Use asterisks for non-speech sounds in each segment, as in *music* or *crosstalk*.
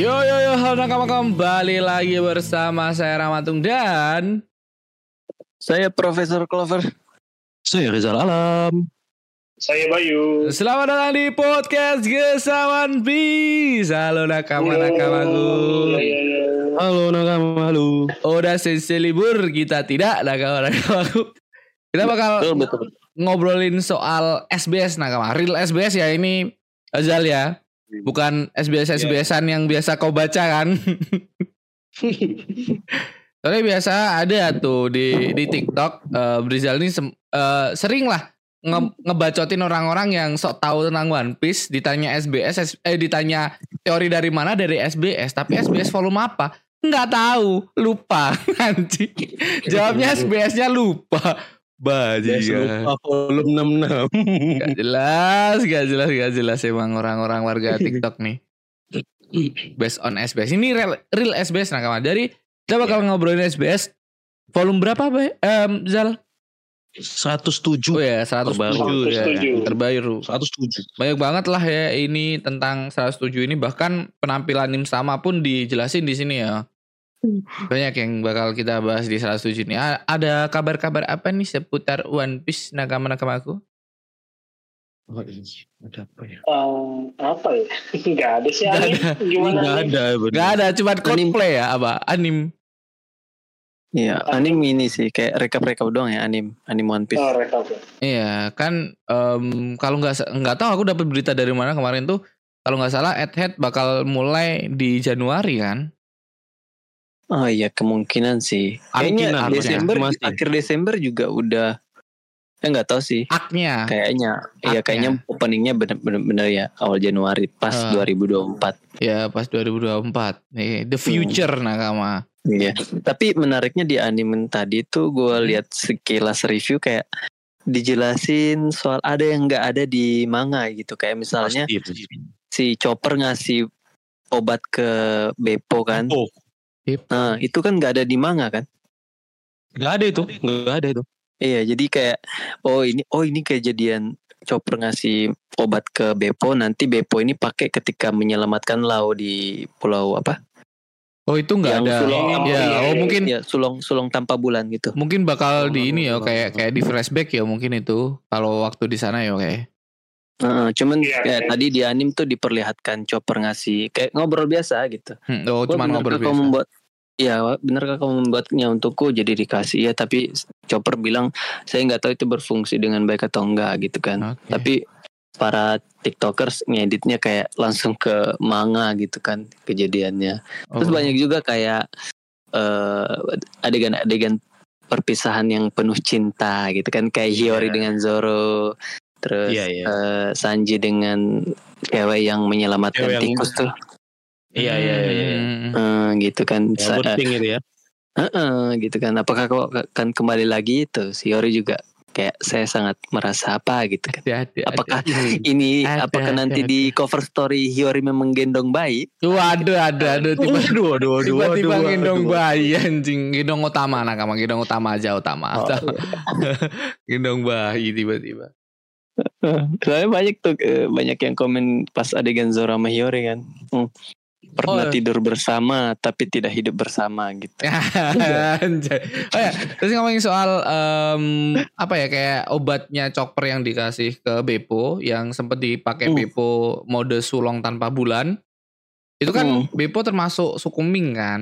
Yo yo yo, halo nakama kembali lagi bersama saya Ramatung dan Saya Profesor Clover. Saya Rizal Alam. Saya Bayu. selamat datang di podcast Gesawan Bis. Halo nakama nakamaku. Ya, ya, ya. Halo nakama, halo. Udah sesi libur kita tidak nakama nakamaku. Kita bakal Betul betul. ngobrolin soal SBS nakama. Real SBS ya ini Azal ya. Bukan SBS SBSan yang biasa kau baca kan. *laughs* Soalnya biasa ada tuh di di TikTok eh Brizal ini sem- eh, sering lah nge- ngebacotin orang-orang yang sok tahu tentang One Piece ditanya SBS S- eh ditanya teori dari mana dari SBS tapi SBS volume apa? Nggak tahu lupa *laughs* nanti jawabnya SBS-nya lupa bajingan Lupa volume 66. Gak jelas, gak jelas, gak jelas emang orang-orang warga *laughs* TikTok nih. Based on SBS. Ini real, real SBS nakama. Jadi kita bakal ngobrolin SBS. Volume berapa, Bay? Em, Zal? 107. Oh ya, 107 ya. 107. Terbaru. 107. Banyak banget lah ya ini tentang 107 ini. Bahkan penampilan Nim sama pun dijelasin di sini ya. Banyak yang bakal kita bahas di 107 ini. Ada kabar-kabar apa nih seputar One Piece nakama-nakama aku? Oh, iya. Ada apa ya? Eh, apa ya? *laughs* Gak ada sih Gak aneh. Gimana? Enggak aneh? ada. bener. Gak ada, cuma cosplay ya apa? Anim. Iya, anim ini sih kayak rekap-rekap doang ya anim, anim One Piece. Oh, rekap ya. Iya kan em, kalau nggak nggak tahu aku dapat berita dari mana kemarin tuh kalau nggak salah Ed Head bakal mulai di Januari kan? Oh iya, kemungkinan sih. Kayaknya Kemungkinan, Desember masih. akhir Desember juga udah ya nggak tahu sih. Aknya. Kayaknya iya Aknya. kayaknya openingnya bener-bener ya awal Januari pas Ah. 2024. Ya pas 2024. Nih, the future nakama. Iya. Tapi menariknya di anime tadi tuh gue Hmm. lihat sekilas review kayak dijelasin soal ada yang nggak ada di manga gitu kayak misalnya Pasti si Chopper ngasih obat ke Beppo kan. Oh, Nah, itu kan nggak ada di manga kan? enggak ada itu. Enggak ada itu. Iya, jadi kayak oh ini oh ini kejadian Chopper ngasih obat ke Beppo, nanti Beppo ini pakai ketika menyelamatkan Lau di pulau apa? Oh itu nggak ada. sulong ya, iya, oh iya, mungkin Ya, sulong sulong tanpa bulan gitu. mungkin bakal di Oh, ini ya oh, kayak oh. kayak di flashback ya mungkin itu kalau waktu di sana ya oke. Heeh, cuman Iya, kayak iya. tadi di anim tuh diperlihatkan Chopper ngasih kayak ngobrol biasa gitu. Hmm, oh Wah, cuma benarkah ngobrol biasa. membuat Iya, benarkah kamu membuatnya untukku jadi dikasih ya tapi Chopper bilang saya nggak tahu itu berfungsi dengan baik atau enggak gitu kan. Oke. Tapi para tiktokers ngeditnya kayak langsung ke manga gitu kan kejadiannya. Terus Oh. banyak juga kayak eh, adegan-adegan perpisahan yang penuh cinta gitu kan kayak Hiyori Iya. dengan Zoro, terus Iya, iya. eh, Sanji dengan cewek yang menyelamatkan Cewek yang- tikus tuh, Iya, iya, iya. iya. Eh, gitu kan. Yang Sa- eh, penting itu ya. Heeh, gitu kan. Apakah kau akan kembali lagi itu? Si Hiyori juga kayak saya sangat merasa apa gitu kan. Ada, ada, Apakah *laughs* ada. ini Ada, apakah ada, nanti ada. di cover story Hiyori memang gendong bayi? Waduh, ada, ada tiba waduh, waduh, tiba-tiba waduh, gendong waduh. bayi anjing gendong utama nakama gendong utama aja utama Oh, *laughs* gendong bayi tiba-tiba Soalnya banyak tuh eh, banyak yang komen pas adegan Zoro sama Hiyori kan. Hmm, Pernah Oh. tidur bersama tapi tidak hidup bersama gitu. *laughs* Anjay. oh ya terus ngomongin soal em, apa ya kayak obatnya chopper yang dikasih ke Beppo yang sempat dipakai Hmm. Beppo mode sulong tanpa bulan itu kan Hmm. Beppo termasuk suku Ming kan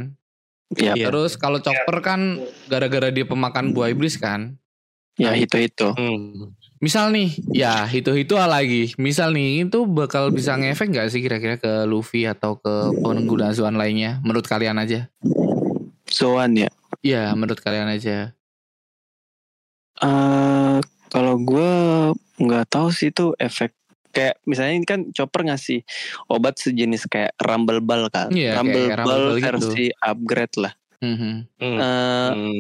Ya, Iya. terus kalau chopper kan gara-gara dia pemakan buah iblis kan ya itu itu. Hmm. Misal nih, ya itu-itu lagi. Misal nih, itu bakal bisa ngefek nggak sih kira-kira ke Luffy atau ke pengguna Zoan lainnya? Menurut kalian aja? Zoan ya. Iya, menurut kalian aja. eh kalau gue nggak tahu sih itu efek kayak misalnya ini kan Chopper ngasih obat sejenis kayak Rumble Ball kan. Iya, Rumble kayak Ball Rumble Ball gitu. versi upgrade lah. Mhm. Hmm. Eh, Hmm.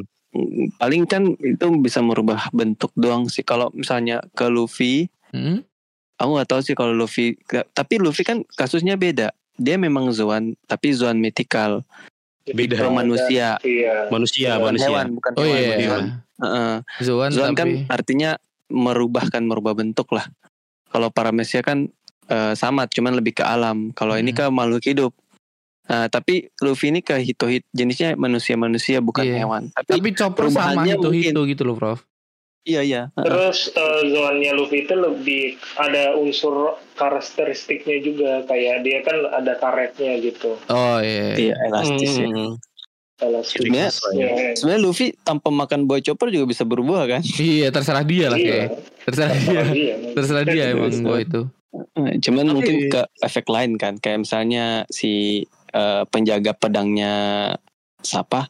Paling kan itu bisa merubah bentuk doang sih kalau misalnya ke Luffy Mhm. aku nggak tahu sih kalau Luffy tapi Luffy kan kasusnya beda dia memang Zoan tapi Zoan mythical Beda. Pro manusia Iya. Manusia, manusia. hewan bukan Oh hewan iya, bukan iya. hewan. Heeh. Zoan, Zoan kan tapi artinya merubah kan merubah bentuk lah kalau paramesia kan eh, sama cuman lebih ke alam kalau ini Hmm. ke makhluk hidup Nah, tapi Luffy ini ke Hito Hito jenisnya manusia-manusia bukan Iya. hewan. Tapi, Tapi chopper sama itu gitu loh, Prof. iya iya. Terus eh, zonnya Luffy itu lebih ada unsur karakteristiknya juga kayak dia kan ada karetnya gitu. Oh iya. Iya elastis ya. Hmm. Elastis. Sebenarnya Ya, sebenarnya Luffy tanpa makan buah chopper juga bisa berubah kan. Iya, terserah dia lah iya. kayak. Terserah dia. Iya. Terserah dia emang gua itu. Cuman Tapi- mungkin ke efek lain kan, kayak misalnya si eh, penjaga pedangnya siapa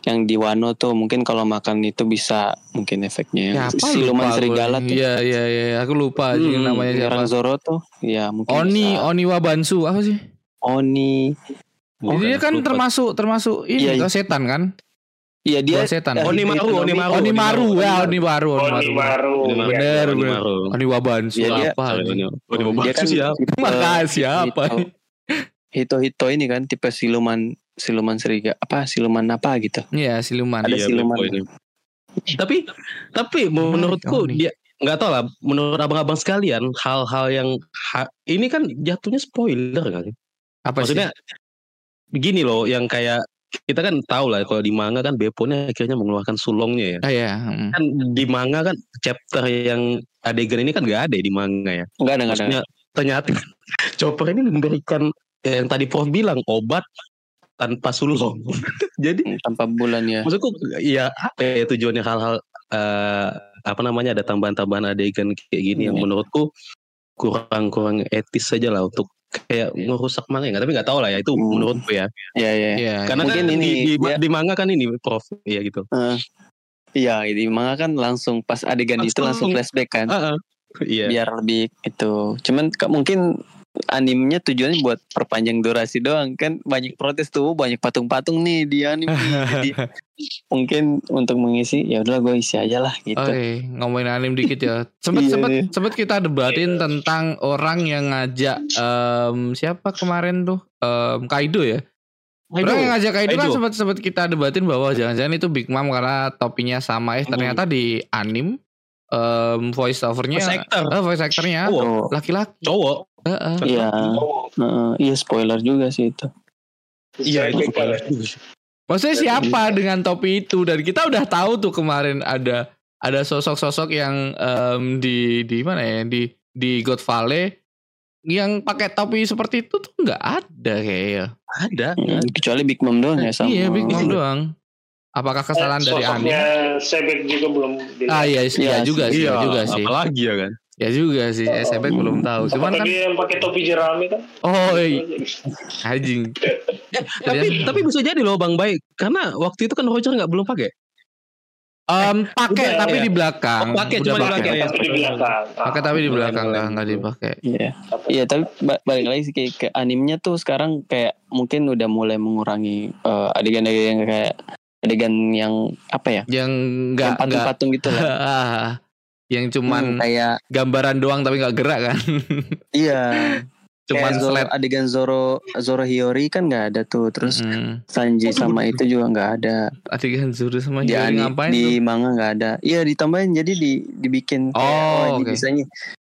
yang di Wano tuh mungkin kalau makan itu bisa mungkin efeknya Siapa siluman lupa serigala tuh Iya, iya, iya. Aku lupa sih Hmm, namanya siapa. orang Zoro tuh ya mungkin Oni, bisa. Oni Wabansu apa sih? Oni Jadi dia kan Lupa. termasuk termasuk ini Iya, iya. toh setan kan? iya dia Buah setan. eh, Oni Maru, Oni Maru. Oni Maru, ya Oni Maru, Oni Oni Maru. Oni Maru. Bener, Oni bener. Oni Wabansu Iya, apa? Oni? Oni Maru dia kan siapa? tipe Makasih apa? Hito- Hito-hito ini kan tipe siluman siluman serigala apa siluman apa gitu. Iya, siluman. Ada Iya, siluman. Tapi tapi menurutku Oni. dia nggak tahu lah menurut abang-abang sekalian hal-hal yang ha- ini kan jatuhnya spoiler kan Apa sih? maksudnya begini loh yang kayak kita kan tahu lah kalau di manga kan Beppo ini akhirnya mengeluarkan sulongnya ya Ah ya. mm. kan di manga kan chapter yang adegan ini kan nggak ada ya di manga ya Enggak ada enggak ada. maksudnya ternyata *laughs* Chopper ini memberikan ya, yang tadi Prof bilang obat tanpa sulong *laughs* jadi tanpa bulan ya. maksudku ya apa ya tujuannya hal-hal eh, apa namanya ada tambahan-tambahan adegan kayak gini yang Iya. menurutku kurang-kurang etis saja lah untuk kayak ngerusak manga nggak tapi nggak tahu lah ya itu Hmm. menurutku ya Iya iya. Iya. karena Mungkin kan ini di, di, dia- di manga kan ini prof ya gitu Heeh. Iya, di manga kan langsung pas adegan itu langsung Langsung. flashback kan. Ah, ah. iya Biar lebih itu. Cuman mungkin animenya tujuannya buat perpanjang durasi doang kan banyak protes tuh banyak patung-patung nih di anime jadi *laughs* mungkin untuk mengisi ya udahlah gue isi aja lah gitu Oke, ngomongin anim dikit ya. Sempet Iya, sempet iya. sempet kita debatin tentang orang yang ngajak em, siapa kemarin tuh Em, Kaido ya. Orang yang ngajak Kaido, kan Kaido. sempet sempet kita debatin bahwa jangan-jangan itu Big Mom karena topinya sama eh ternyata di anim em, voice overnya Voice actor. eh, voice actornya laki-laki. cowok. Iya. heeh, iya spoiler juga sih itu. Iya itu Saya- Maksudnya siapa dengan topi itu? Dan kita udah tahu tuh kemarin ada ada sosok-sosok yang em, di di mana ya? Di di God Valley yang pakai topi seperti itu tuh nggak ada kayaknya. ada Hmm, kecuali Big Mom doang ya sama Iya Big Mom doang. Apakah kesalahan dari anime? Sosoknya Sebek juga belum dilihat. Ah iya, iya Iya juga sih, iya iya juga sih. apalagi ya kan Ya juga sih, Oh. SBK belum tahu. Cuman kan dia yang pakai topi jerami kan? oh iya, anjing. tapi tapi bisa jadi loh bang baik karena waktu itu kan Roger nggak belum pakai Em pakai tapi iya. di belakang. Oh, pakai, cuma di belakang ya. Tapi di belakang. Pakai tapi di Ah, belakang boleh, nggak nggak dipakai. iya iya tapi ba- balik lagi sih kayak ke animenya tuh sekarang kayak mungkin udah mulai mengurangi eh, adegan-adegan yang kayak adegan yang apa ya Yang nggak patung-patung gitu lah Ah, *laughs* yang cuman Hmm, kayak gambaran doang tapi nggak gerak kan? *laughs* Iya. Cuman kayak Zoro, slide adegan Zoro Zoro Hiyori kan nggak ada tuh. Terus hmm. Sanji sama itu juga nggak ada. Adegan Zoro sama di, Hiyori ani- ngapain di tuh? manga nggak ada. Iya ditambahin. Jadi di dibikin kayak, Oh, ini oke. bisanya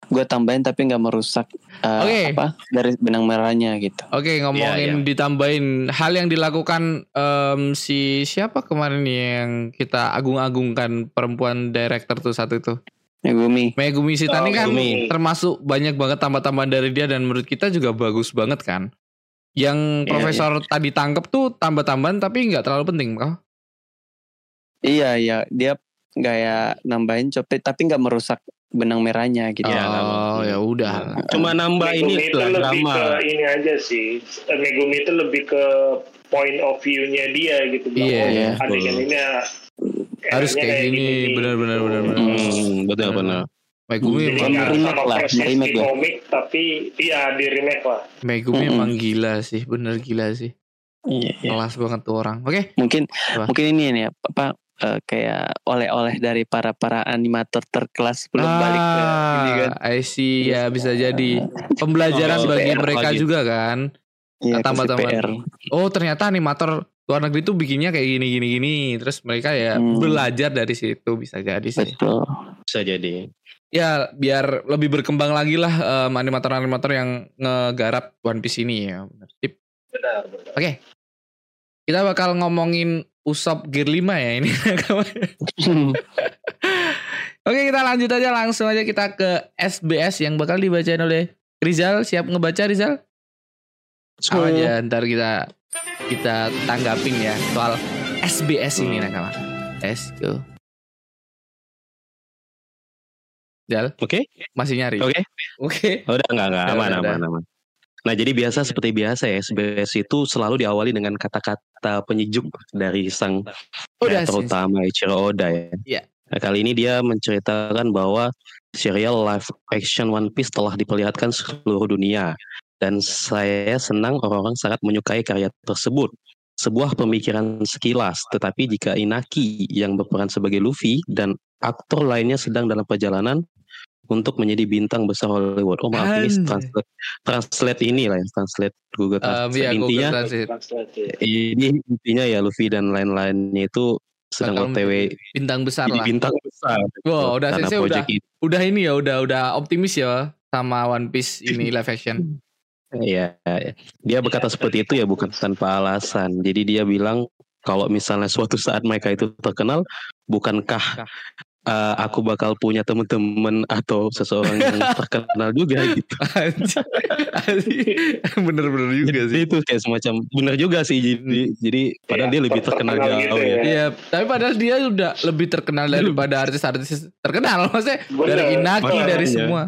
gue tambahin tapi nggak merusak eh, Oke. apa dari benang merahnya gitu. Oke ngomongin ditambahin hal yang dilakukan em, si siapa kemarin yang kita agung-agungkan perempuan director tuh satu itu Megumi Megumi Shitani Oh, kan Megumi. termasuk banyak banget tambah-tambahan dari dia dan menurut kita juga bagus banget kan yang Iya, profesor tadi tangkep tuh tambah-tambahan tapi nggak terlalu penting kok iya iya dia kayak nambahin copet tapi nggak merusak benang merahnya gitu oh penting. ya udah cuma nambah ini Megumi itu lah lebih drama ke ini aja sih. Megumi itu lebih ke point of view-nya dia gitu. Iya, oh, iya. Adegan ini harus kayak gini benar benar benar benar hmm, betul benar Megumi Hmm. Emang remake lah, remake di lah. komik tapi iya di remake lah. Megumi Mm-mm. emang gila sih bener gila sih iya, iya. kelas banget tuh orang oke mungkin Apa? mungkin ini nih apa eh, kayak oleh-oleh dari para para animator terkelas belum balik ke ini kan Ah, I see ya bisa jadi pembelajaran Oh, bagi CPR mereka lagi. juga kan Iya, tambah-tambah. Oh ternyata animator luar negeri tuh bikinnya kayak gini gini gini terus mereka ya Hmm. belajar dari situ bisa jadi sih betul bisa jadi ya biar lebih berkembang lagi lah em, animator-animator yang ngegarap One Piece ini ya. Tip. benar benar Oke. Kita bakal ngomongin Usop Gear 5 ya ini. *laughs* Oke, kita lanjut aja langsung aja kita ke SBS yang bakal dibacain oleh Rizal. Siap ngebaca Rizal? Sama aja ntar kita kita tanggapin ya soal SBS ini nakama. Let's go. Jal, Oke, masih nyari? oke. Oke. Udah enggak enggak Udah, aman udah, aman aman. Nah, jadi biasa seperti biasa ya, SBS itu selalu diawali dengan kata-kata penyejuk dari sang Udah kreator sih. utama Ichiro Oda ya. Iya. Nah, kali ini dia menceritakan bahwa serial live action One Piece telah diperlihatkan seluruh dunia dan saya senang orang-orang sangat menyukai karya tersebut. Sebuah pemikiran sekilas, tetapi jika Inaki yang berperan sebagai Luffy dan aktor lainnya sedang dalam perjalanan untuk menjadi bintang besar Hollywood. Oh maaf ini Anjay. translate, translate ini lah ya, translate Google Um, Translate. ya, Google intinya. Translate, ya. ini intinya ya Luffy dan lain-lainnya itu sedang Bakal OTW bintang besar lah. bintang besar. Wow, udah Sensei udah itu. udah ini ya, udah udah optimis ya sama One Piece ini live action. *laughs* Iya, iya. dia berkata seperti itu ya bukan tanpa alasan. Jadi dia bilang kalau misalnya suatu saat mereka itu terkenal, bukankah uh, aku bakal punya teman-teman atau seseorang yang *laughs* terkenal juga gitu. Bener-bener juga Jadi sih. itu kayak semacam benar juga sih. Jadi, jadi padahal Iya, dia lebih terkenal terkenal jauh gitu ya. ya. Iya, tapi padahal dia udah lebih terkenal daripada artis-artis terkenal. Maksudnya Bener. dari Inaki, dari semua.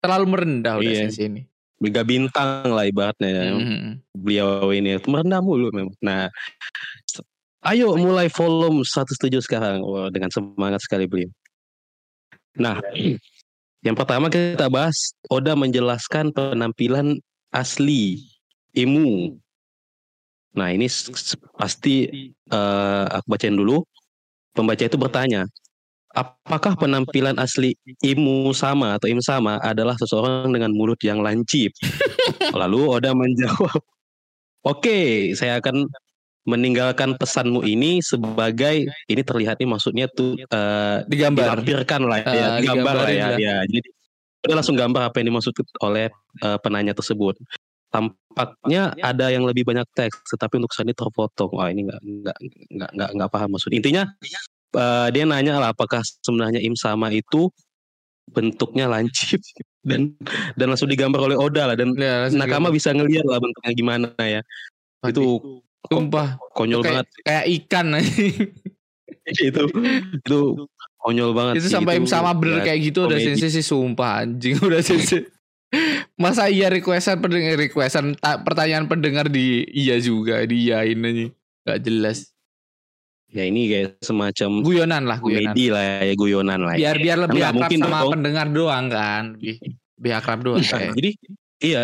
Terlalu merendah udah Iya. Sensei ini. Mega bintang lah ibaratnya. Mhm. Beliau ini merendah mulu memang. Nah, ayo mulai volume 107 sekarang. Wah, dengan semangat sekali beliau. Nah, *clears throat* yang pertama kita bahas Oda menjelaskan penampilan asli Imu. Nah, ini pasti eh, aku bacain dulu. Pembaca itu bertanya, apakah penampilan asli Imu sama atau Im sama adalah seseorang dengan mulut yang lancip? *laughs* Lalu Oda menjawab, Oke, saya akan meninggalkan pesanmu ini sebagai ini terlihat nih maksudnya tuh eh, Digambar. dilampirkan lah ya, Ah, gambar lah ya, digambarin ya. Jadi udah langsung gambar apa yang dimaksud oleh eh, penanya tersebut. Tampaknya ada yang lebih banyak teks, tetapi untuk saat ini terpotong. Wah ini nggak nggak nggak nggak paham maksud. Intinya eh, dia nanya lah apakah sebenarnya im sama itu bentuknya lancip *laughs* dan dan langsung digambar oleh Oda lah dan Ya, Nakama digambar. bisa ngelihat lah bentuknya gimana ya. Itu Sumpah, konyol kayak, banget kayak ikan *laughs* itu itu konyol banget itu sih. sampai sama bener ya, kayak gitu udah komedi. sensei sih sumpah anjing *laughs* udah sensei masa iya requestan pendengar requestan ta- pertanyaan pendengar di iya juga diiyain aja gak jelas ya ini kayak semacam guyonan lah guyonan komedi lah ya guyonan lah ya. biar biar lebih nggak akrab mungkin sama dong. pendengar doang kan lebih lebih akrab doang Nah, kayak. jadi iya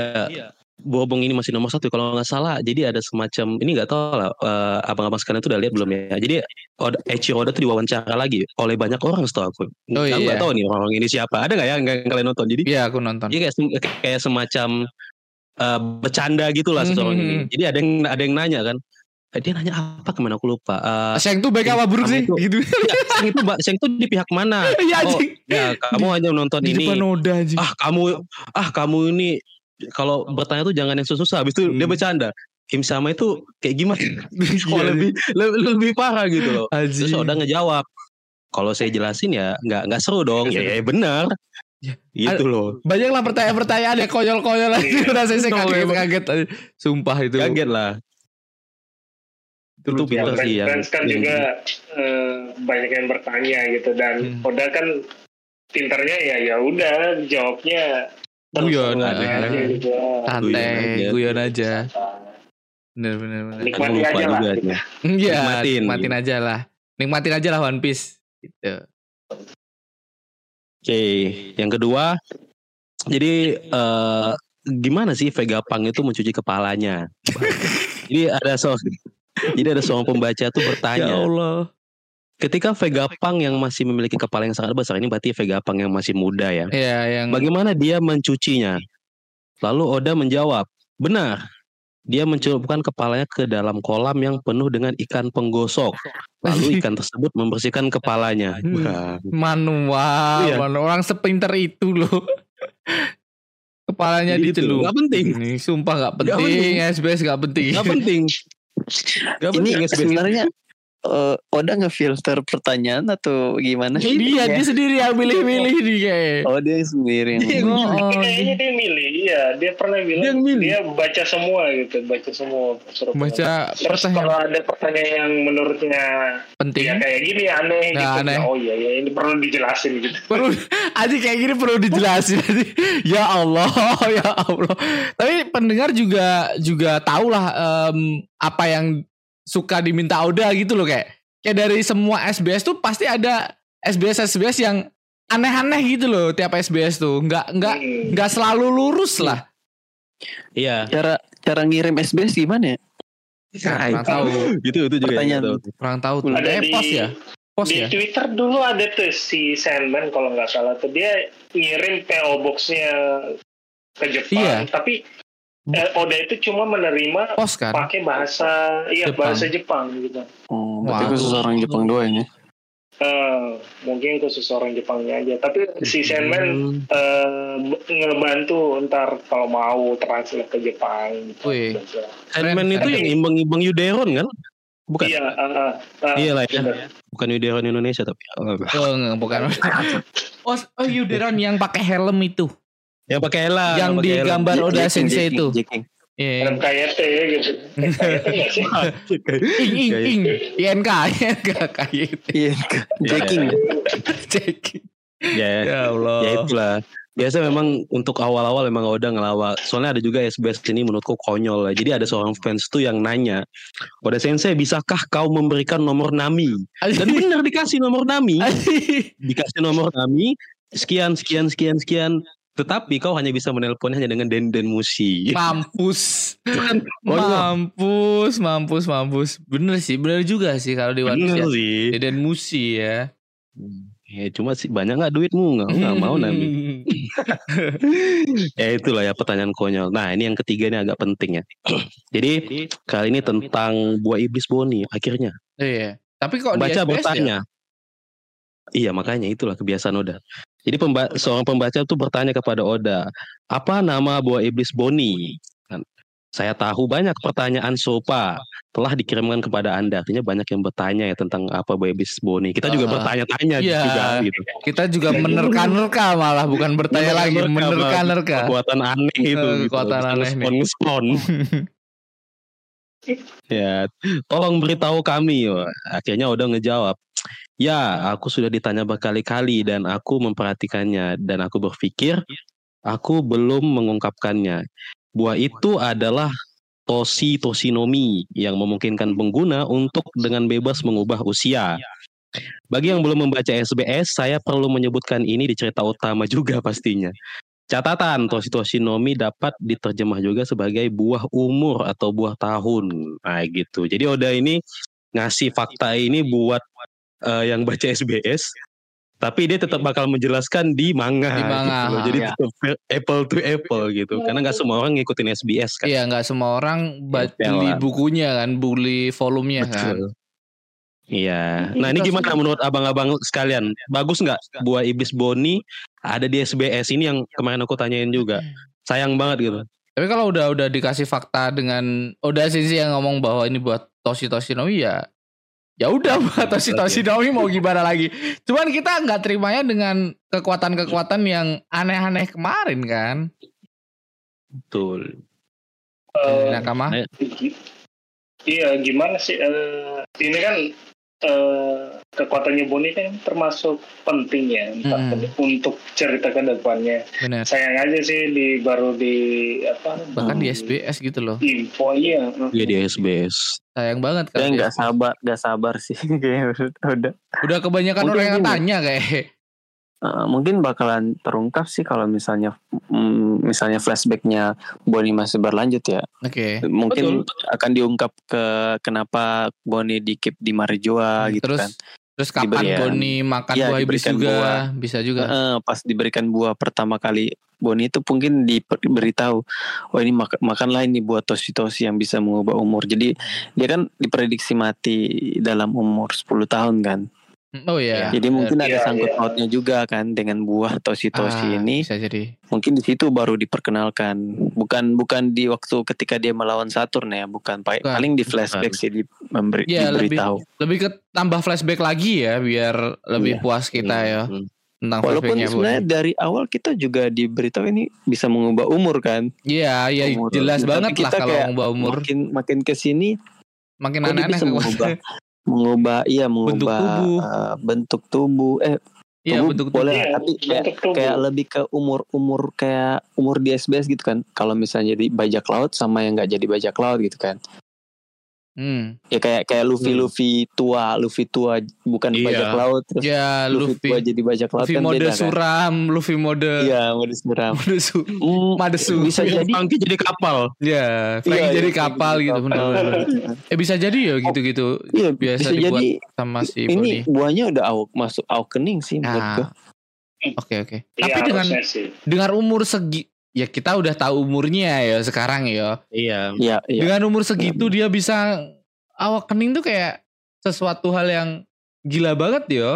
Bobong ini masih nomor satu kalau nggak salah jadi ada semacam ini nggak tahu lah eh, abang-abang sekalian tuh udah lihat belum ya jadi Oda, Eiichiro Oda tuh diwawancara lagi oleh banyak orang setahu aku Oh, Aku iya. nggak tahu nih orang ini siapa ada nggak ya yang kalian nonton jadi iya aku nonton dia kayak kayak semacam eh, bercanda gitulah seseorang ini Hmm. jadi ada yang ada yang nanya kan dia nanya apa ke mana aku lupa Eh, Seng tuh baik apa buruk sih *laughs* tuh- gitu ya, Seng itu Mbak, Seng itu di pihak mana? *laughs* iya Oh, ya kamu hanya nonton di ini. depan Oda anjing Ah kamu, ah kamu ini kalau bertanya tuh jangan yang susah. Habis itu dia Hmm. bercanda. Kim sama itu kayak gimana? *laughs* Oh, lebih, lebih lebih parah gitu loh. anjing. Terus Oda ngejawab. Kalau saya jelasin ya nggak nggak seru dong. Ya, ya benar. Ya. Gitu loh. banyak lah pertanyaan-pertanyaan yang konyol-konyol aja Iya. udah saya No, kaget-kaget aja. sumpah itu Kaget lah. Itu lucu Ya, sih yang. fans kan yang- juga eh, banyak yang bertanya gitu dan Hmm. Oda kan pinternya ya ya udah jawabnya Guyon, aja gitu. santai aja. guyon aja bener bener bener Nikmati Aku lupa aja lah. Iya, Nikmatin. nikmatin aja lah. Nikmatin aja lah One Piece. Gitu. Oke, yang kedua, jadi eh, gimana sih Vegapunk itu mencuci kepalanya? *laughs* jadi ada seorang, jadi ada seorang pembaca tuh Ya bertanya, Allah. ketika Vegapunk yang masih memiliki kepala yang sangat besar ini berarti Vegapunk yang masih muda ya, Iya, yang bagaimana dia mencucinya? Lalu Oda menjawab, benar. Dia mencelupkan kepalanya ke dalam kolam yang penuh dengan ikan penggosok. Lalu ikan tersebut membersihkan kepalanya. Hmm. Wah, manual, Iya. manual. orang sepinter itu loh. Kepalanya dicelup. Nggak penting. Ini sumpah Nggak penting. penting. SBS nggak penting. Gak penting. Gak Ini sebenarnya eh, Oda ngefilter pertanyaan atau gimana? Dia dia sendiri yang milih-milih nih kayak. Oh dia sendiri. Dia yang Oh, milih. oh, Kayaknya dia milih, iya. Dia pernah bilang Dia yang milih. dia baca semua gitu, baca semua. suruh baca Terus pertanyaan kalau ada pertanyaan yang menurutnya penting. ya kayak gini aneh Nah, gitu. aneh. Oh iya ya ini perlu dijelasin gitu. perlu aja kayak gini perlu dijelasin ya Allah *laughs* ya Allah tapi pendengar juga juga tahu lah em, apa yang suka diminta Oda gitu loh kayak kayak dari semua SBS tuh pasti ada SBS SBS yang aneh-aneh gitu loh tiap SBS tuh nggak nggak Hmm. nggak selalu lurus lah Iya. Cara cara ngirim SBS gimana ya? kurang tahu Gitu itu juga. Pertanyaan. yang tahu. kurang tahu tuh Ada eh di- pos ya pos di ya Twitter dulu ada tuh si Sandman kalau nggak salah tuh dia ngirim PO boxnya ke Jepang, Iya. tapi eh, Oda itu cuma menerima pos kan pakai bahasa iya Jepang. bahasa Jepang gitu. Oh, berarti Waduh. khusus orang Jepang doang ya? Eh, mungkin khusus orang Jepangnya aja, tapi si Sandman Hmm. eh, ngebantu ntar kalau mau translate ke Jepang. Gitu. Wih. Sandman itu yang imbang-imbang Yuderon kan? Bukan. Iya, ah, ah, Iya lah ya. Bukan Yuderon Indonesia tapi. Oh, oh, enggak, bukan *laughs* oh, oh Yuderon yang pakai helm itu yang pakai helm. yang helm. digambar Oda Jacking, Sensei jacking, itu jacking. Iya. Helm KYT gitu. Nggak sih? *laughs* ing ing ing INK *laughs* INK KYT Iya, *laughs* jacking. cek Ya, ya Allah ya itulah. Biasa memang untuk awal-awal memang Oda ngelawak. Soalnya ada juga SBS ini menurutku konyol lah. Jadi ada seorang fans tuh yang nanya, Oda Sensei bisakah kau memberikan nomor Nami? Dan benar dikasih nomor Nami. Dikasih nomor Nami. Sekian, sekian, sekian, sekian. Tetapi kau hanya bisa menelponnya hanya dengan Denden Musi. mampus Kan *laughs* konyol. mampus mampus mampus bener sih bener juga sih kalau di Piece Bener ya sih. Deden Musi ya Ya cuma sih banyak nggak duitmu nggak nggak mau Nami. *laughs* ya itulah ya pertanyaan konyol. Nah ini yang ketiga ini agak penting ya. *clears throat* Jadi kali ini tentang buah iblis Boni akhirnya. iya tapi kok SBS ya? bertanya. Iya makanya itulah kebiasaan Oda. Jadi pemba seorang pembaca tuh bertanya kepada Oda, apa nama buah iblis Boni? Kan, Saya tahu banyak pertanyaan sopa telah dikirimkan kepada Anda. Artinya banyak yang bertanya ya tentang apa buah iblis Boni. Kita juga bertanya-tanya iya. juga gitu. kita juga menerka-nerka malah bukan bertanya lagi Menerka-nerka, menerka-nerka Kekuatan aneh itu. Gitu. kekuatan Bisa aneh nih. Ngespon-ngespon. *laughs* ya, tolong beritahu kami. Akhirnya udah ngejawab. Ya, aku sudah ditanya berkali-kali dan aku memperhatikannya dan aku berpikir aku belum mengungkapkannya. Buah itu adalah tosi tosinomi yang memungkinkan pengguna untuk dengan bebas mengubah usia. Bagi yang belum membaca SBS, saya perlu menyebutkan ini di cerita utama *laughs* juga pastinya. Catatan, tosi tosinomi dapat diterjemah juga sebagai buah umur atau buah tahun. Nah gitu. Jadi Oda ini ngasih fakta ini buat eh, yang baca SBS, tapi dia tetap bakal menjelaskan di manga. Di manga, gitu loh. Jadi ya. tetap apple to apple gitu. Karena nggak semua orang ngikutin SBS kan. Iya nggak semua orang Ya, beli lah. bukunya kan, beli volumenya kan. Betul. Iya. Nah ini gimana menurut abang-abang sekalian? Bagus nggak buah iblis Boni ada di SBS ini yang kemarin aku tanyain juga. Sayang banget gitu. Tapi kalau udah udah dikasih fakta dengan udah sih yang ngomong bahwa ini buat Toshi Toshinomi ya ya udah buat Toshi Toshinomi mau gimana lagi. Cuman kita nggak terimanya dengan kekuatan-kekuatan yang aneh-aneh kemarin kan. Betul. Eh, Nakama. Ayo. Iya, gimana sih? eh, ini kan eh, kekuatannya Boni kan termasuk penting ya entah Hmm. untuk cerita ke depannya. Bener. Sayang aja sih di baru di apa? Bahkan di. SBS gitu loh. info iya. Dia di SBS. Sayang banget Dia kan. nggak sabar, nggak sabar sih. *laughs* Udah. Udah kebanyakan Mungkin orang yang tanya kayak. Eh, mungkin bakalan terungkap sih kalau misalnya mm, misalnya flashbacknya Bonnie masih berlanjut ya Oke. mungkin akan diungkap ke kenapa Bonnie di keep di Marjoa gitu Terus kan terus kapan Diberikan- Boni makan Iya, buah iblis juga buah. bisa juga. Eh, pas diberikan buah pertama kali Bonnie itu mungkin diberitahu oh ini mak makanlah ini buah tosi-tosi yang bisa mengubah umur jadi dia kan diprediksi mati dalam umur 10 tahun kan Oh iya. Jadi mungkin ada Iya, sangkut iya. pautnya juga kan dengan buah Toshi-Toshi Ah, ini. bisa jadi. Mungkin di situ baru diperkenalkan. Bukan bukan di waktu ketika dia melawan Saturn ya, bukan Pa- Bukan. paling di flashback sih di, memberi, lebih diberitahu. lebih ke tambah flashback lagi ya biar lebih Iya. puas kita ya Hmm. tentang Walaupun flashbacknya sebenarnya Bonnie. dari awal kita juga diberitahu ini bisa mengubah umur kan. Iya, iya Umur. jelas Tapi banget lah kalau kayak ngubah umur Makin makin ke sini makin aneh-aneh bisa mengubah *laughs* mengubah iya mengubah tubuh. eh, bentuk tubuh eh Iya, tubuh bentuk boleh Iya, tapi kayak bentuk tubuh. kayak lebih ke umur umur kayak umur di SBS gitu kan kalau misalnya jadi bajak laut sama yang nggak jadi bajak laut gitu kan Hmm. ya kayak kayak Luffy Hmm. Luffy tua Luffy tua bukan Iya. bajak laut *laughs* terus Ya, Luffy, tua Luffy jadi bajak laut Luffy kan mode beda kan suram, Luffy mode iya mode seram *laughs* mode su Hmm, Madesu. bisa *laughs* jadi Funky jadi kapal. Ya, Franky Iya, jadi iya, kapal jadi gitu kapal. bener-bener. Eh bisa jadi ya gitu-gitu iya biasa bisa dibuat jadi sama si ini Bonnie. buahnya udah awok masuk awakening sih menurut Nah, gua. Oke oke. Iya, Tapi dengan sih. dengan umur segi ya kita udah tahu umurnya ya sekarang ya. Iya. Iya, iya. Dengan umur segitu dia bisa awakening tuh kayak sesuatu hal yang gila banget ya.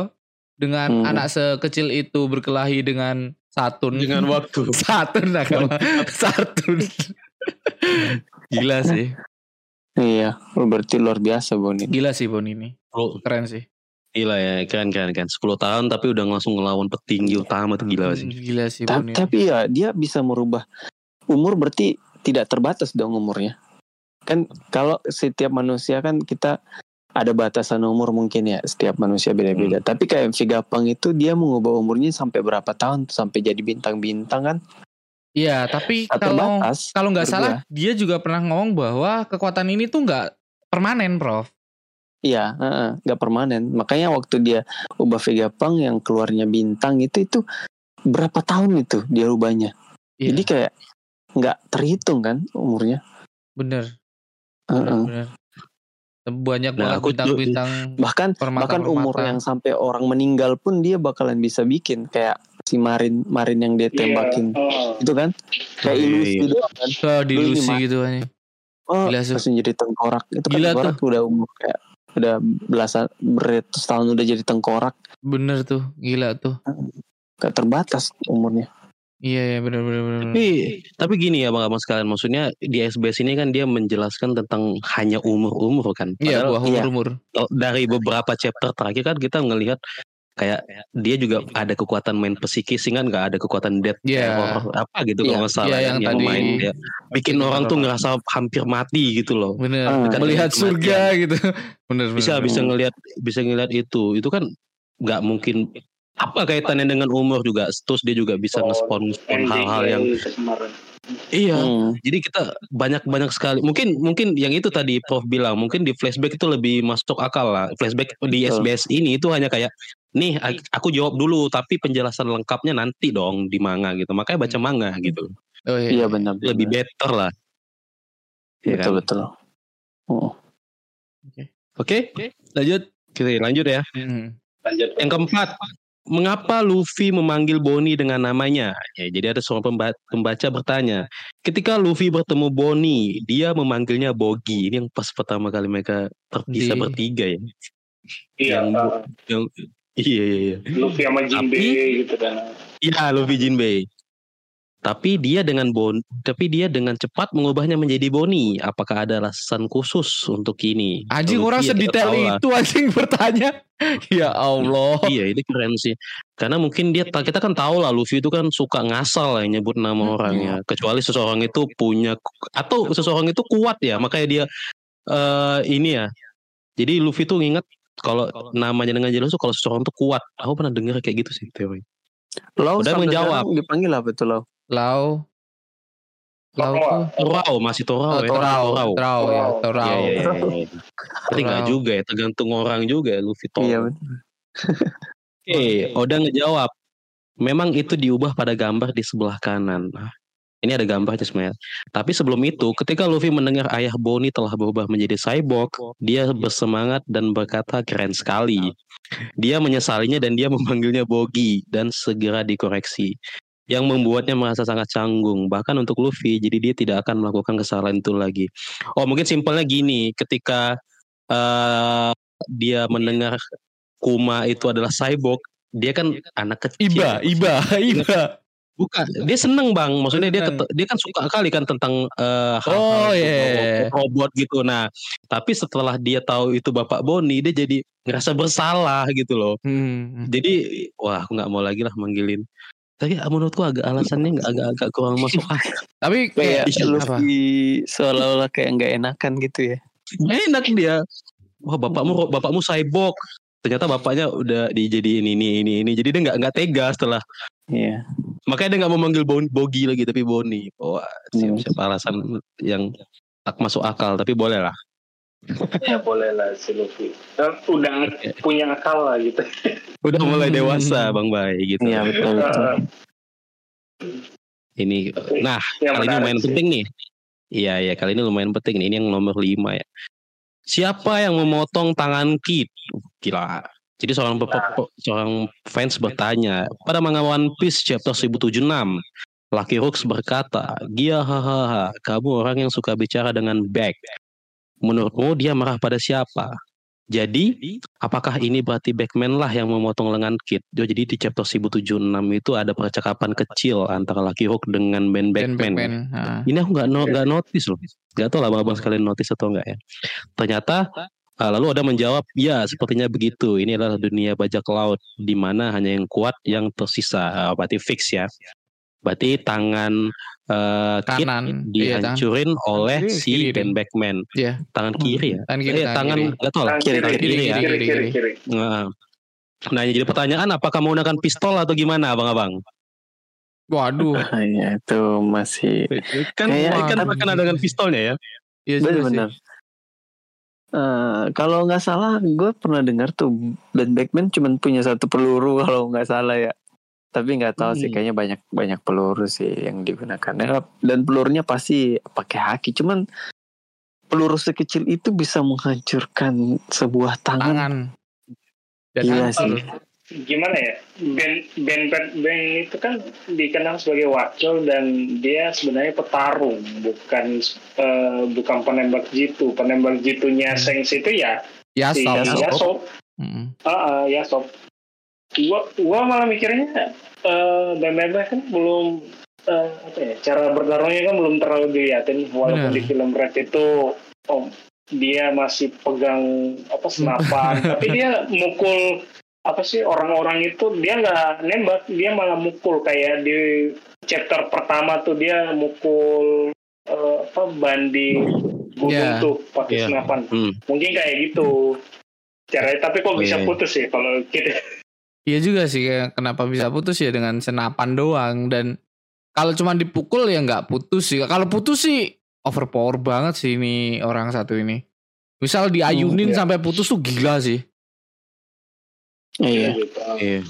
Dengan Hmm. anak sekecil itu berkelahi dengan Saturn. Dengan waktu. *laughs* Saturn lah kalau *laughs* Saturn. Gila sih. Iya, berarti luar biasa Boni. Gila sih Bon ini. Oh, Keren sih. Gila ya, keren keren kan. 10 tahun tapi udah langsung ngelawan petinggi utama tuh gila sih. Gila sih Ta- ini. tapi ya dia bisa merubah umur berarti tidak terbatas dong umurnya. Kan kalau setiap manusia kan kita ada batasan umur mungkin ya setiap manusia beda-beda. Tapi kayak Vigapang itu dia mengubah umurnya sampai berapa tahun sampai jadi bintang-bintang kan? Iya, tapi kalau kalau nggak salah dia juga pernah ngomong bahwa kekuatan ini tuh nggak permanen, Prof. Iya, heeh, nggak permanen. Makanya waktu dia ubah Vigapang yang keluarnya bintang itu itu berapa tahun itu dia rubahnya. Iya, Jadi kayak nggak terhitung kan umurnya. bener, bener, Heeh. bener. Banyak Nah, banget tuh- bintang-bintang bahkan permata bahkan umur yang sampai orang meninggal pun dia bakalan bisa bikin kayak si Marin Marin yang dia tembakin Iya. Oh. itu kan kayak Iya, ilusi iya. doang kan ke dilusi gitu aja. oh Gila, Su. langsung jadi tengkorak itu kan tengkorak udah umur kayak udah belasan beratus tahun udah jadi tengkorak Bener tuh, gila tuh. gak terbatas umurnya Iya, iya bener bener bener. Tapi tapi gini ya bang abang sekalian maksudnya di SBS ini kan dia menjelaskan tentang hanya umur-umur kan. Iya, Padahal buah iya. umur-umur. oh, dari beberapa chapter terakhir kan kita ngelihat kayak dia juga ada kekuatan main psikis kan nggak ada kekuatan death Iya. terror apa gitu Iya. kalau nggak salah Iya, kan, yang tadi- main dia bikin Itu orang tuh ngerasa hampir mati gitu loh. Bener. Ah. Melihat surga gitu. *laughs* Bener bener. bisa bener. bisa ngelihat bisa ngelihat itu itu kan nggak mungkin apa kaitannya dengan umur juga terus dia juga bisa Oh, ngespon ngespon hal-hal yang itu kemarin. iya Hmm. jadi kita banyak banyak sekali mungkin mungkin yang itu tadi Prof bilang mungkin di flashback itu lebih masuk akal lah flashback di. SBS ini itu hanya kayak nih aku jawab dulu tapi penjelasan lengkapnya nanti dong di manga gitu makanya baca manga gitu Oh iya. iya benar lebih better lah Iya kan? betul betul oh. oke Lanjut. kita lanjut ya Hmm. Lanjut. Yang keempat, mengapa Luffy memanggil Bonnie dengan namanya? Ya, jadi ada seorang pemba- pembaca bertanya, ketika Luffy bertemu Bonnie, dia memanggilnya Bogi. Ini yang pas pertama kali mereka terpisah Di- bertiga ya. Iya. yang- uh, Yang iya iya iya. Luffy sama Jinbe Tapi- gitu kan. Iya, Luffy Jinbei. Tapi dia dengan Bon, tapi dia dengan cepat mengubahnya menjadi Bonnie. Apakah ada alasan khusus untuk ini? Anjing orang sedetail lah. itu anjing bertanya. *laughs* ya Allah. Iya ini keren sih. Karena mungkin dia kita kan tahu lah Luffy itu kan suka ngasal ya nyebut nama Hmm. orangnya. Kecuali seseorang itu punya atau seseorang itu kuat ya, makanya dia eh ini ya. Jadi Luffy tuh ingat kalau namanya dengan jelas tuh kalau seseorang tuh kuat. Aku pernah dengar kayak gitu sih teori. Lau Udah menjawab. dipanggil apa tuh Lau Lau. Lau tuh. Torau masih Torau Oh, ya. Torau, Torau. Torau ya, Torau. Iya, iya, iya, iya. Tapi nggak Torau. juga ya, tergantung orang juga ya Luffy Torau. iya betul. Oke, Oda ngejawab. Memang itu diubah pada gambar di sebelah kanan. Nah, ini ada gambarnya sebenarnya. Tapi sebelum itu, ketika Luffy mendengar ayah Bonnie telah berubah menjadi cyborg, dia bersemangat dan berkata keren sekali. Dia menyesalinya dan dia *laughs* memanggilnya Bogi dan segera dikoreksi. Yang membuatnya merasa sangat canggung. Bahkan untuk Luffy, jadi dia tidak akan melakukan kesalahan itu lagi. Oh mungkin simpelnya gini, ketika eh, dia mendengar Kuma itu adalah cyborg, dia kan anak kecil. Iba, iba, iba. Bukan, dia seneng bang. Maksudnya dia dia kan suka kali kan tentang eh, Oh, hal-hal iya. robot gitu. Nah, tapi setelah dia tahu itu bapak Boni, dia jadi ngerasa bersalah gitu loh. Hmm. Jadi wah aku nggak mau lagi lah manggilin. Tapi menurutku agak alasannya nggak agak-agak kurang masuk *laughs* akal. Tapi Kayak? Luffy seolah-olah kayak nggak enakan gitu ya. Enak dia. Wah bapakmu bapakmu cyborg. Ternyata bapaknya udah dijadiin ini ini ini. Jadi dia nggak nggak tega setelah. Iya. Makanya dia nggak mau manggil Bon- Bogi lagi tapi Boni. Wah Hmm. siap-siap alasan yang tak masuk akal. Tapi boleh lah. *laughs* Ya boleh lah si Luffy. Dan udah punya akal lah gitu. *laughs* Udah mulai Hmm. dewasa Bang Bay gitu. Iya betul *laughs* betul. Ini nah Yang kali ini lumayan sih. penting nih. Iya iya kali ini lumayan penting nih. Ini yang nomor 5 ya. Siapa yang memotong tangan Kid? Gila. Jadi seorang seorang fans bertanya pada manga One Piece chapter 1076. Lucky Rooks berkata, Gia hahaha, kamu orang yang suka bicara dengan back. Menurutmu dia marah pada siapa? Jadi, apakah ini berarti Backman lah yang memotong lengan Kid? Oh, Jadi di chapter 1076 itu ada percakapan kecil antara Lucky Rook dengan Ben Ben Backman. Backman. Ah. Ini aku nggak no, nggak notice loh. Nggak tahu lah abang sekalian notice atau enggak ya. Ternyata lalu ada menjawab, ya sepertinya begitu. Ini adalah dunia bajak laut di mana hanya yang kuat yang tersisa. Ah, berarti fix ya. Berarti tangan eh, Kid Kanan. Iya, tangan. dihancurin oleh Kiri, si kiri Ben ding. Backman. Iya. Tangan kiri ya. Tangan kiri, Eh, tangan tangan kiri. nggak tahu lah. Tangan kiri, Tangan kiri, kiri ya. kiri, kiri, kiri. Nah, nah jadi pertanyaan apakah menggunakan pistol atau gimana abang-abang? Waduh. Ah, *laughs* Iya itu masih Kan Kayak- kan akan ada dengan pistolnya ya. Iya juga sih. benar-benar. Eh, kalau nggak salah, gue pernah dengar tuh Ben Backman cuma punya satu peluru *laughs* kalau nggak salah ya. Tapi nggak tahu sih, Hmm. kayaknya banyak banyak peluru sih yang digunakan. Ya, Dan pelurunya pasti pakai haki. Cuman peluru sekecil itu bisa menghancurkan sebuah tangan. Tangan. Dan Iya hancur. sih. Gimana ya? Ben Ben Ben, ben itu kan dikenal sebagai wakil dan dia sebenarnya petarung, bukan eh, bukan penembak jitu. Penembak jitunya Sengs itu ya Ya, si stop. Yasop. Yasop. Mm. Ah, ah, Yasop. Gua gua malah mikirnya eh Ben Ben kan belum eh, apa ya? Cara bertarungnya kan belum terlalu dilihatin walaupun Benar. di film Red itu oh, dia masih pegang apa senapan, *laughs* tapi dia mukul apa sih orang-orang itu dia nggak nembak, dia malah mukul kayak di chapter pertama tuh dia mukul eh, apa bandi gunung Iya. tuh pakai Iya. senapan. Hmm. Mungkin kayak gitu caranya, tapi kok bisa Iya. putus ya kalau kita Iya juga sih kenapa bisa putus ya dengan senapan doang dan kalau cuma dipukul ya nggak putus sih. Kalau putus sih overpower banget sih ini orang satu ini. Misal diayunin iya. sampai putus tuh gila sih. Iya. gitu. Iya.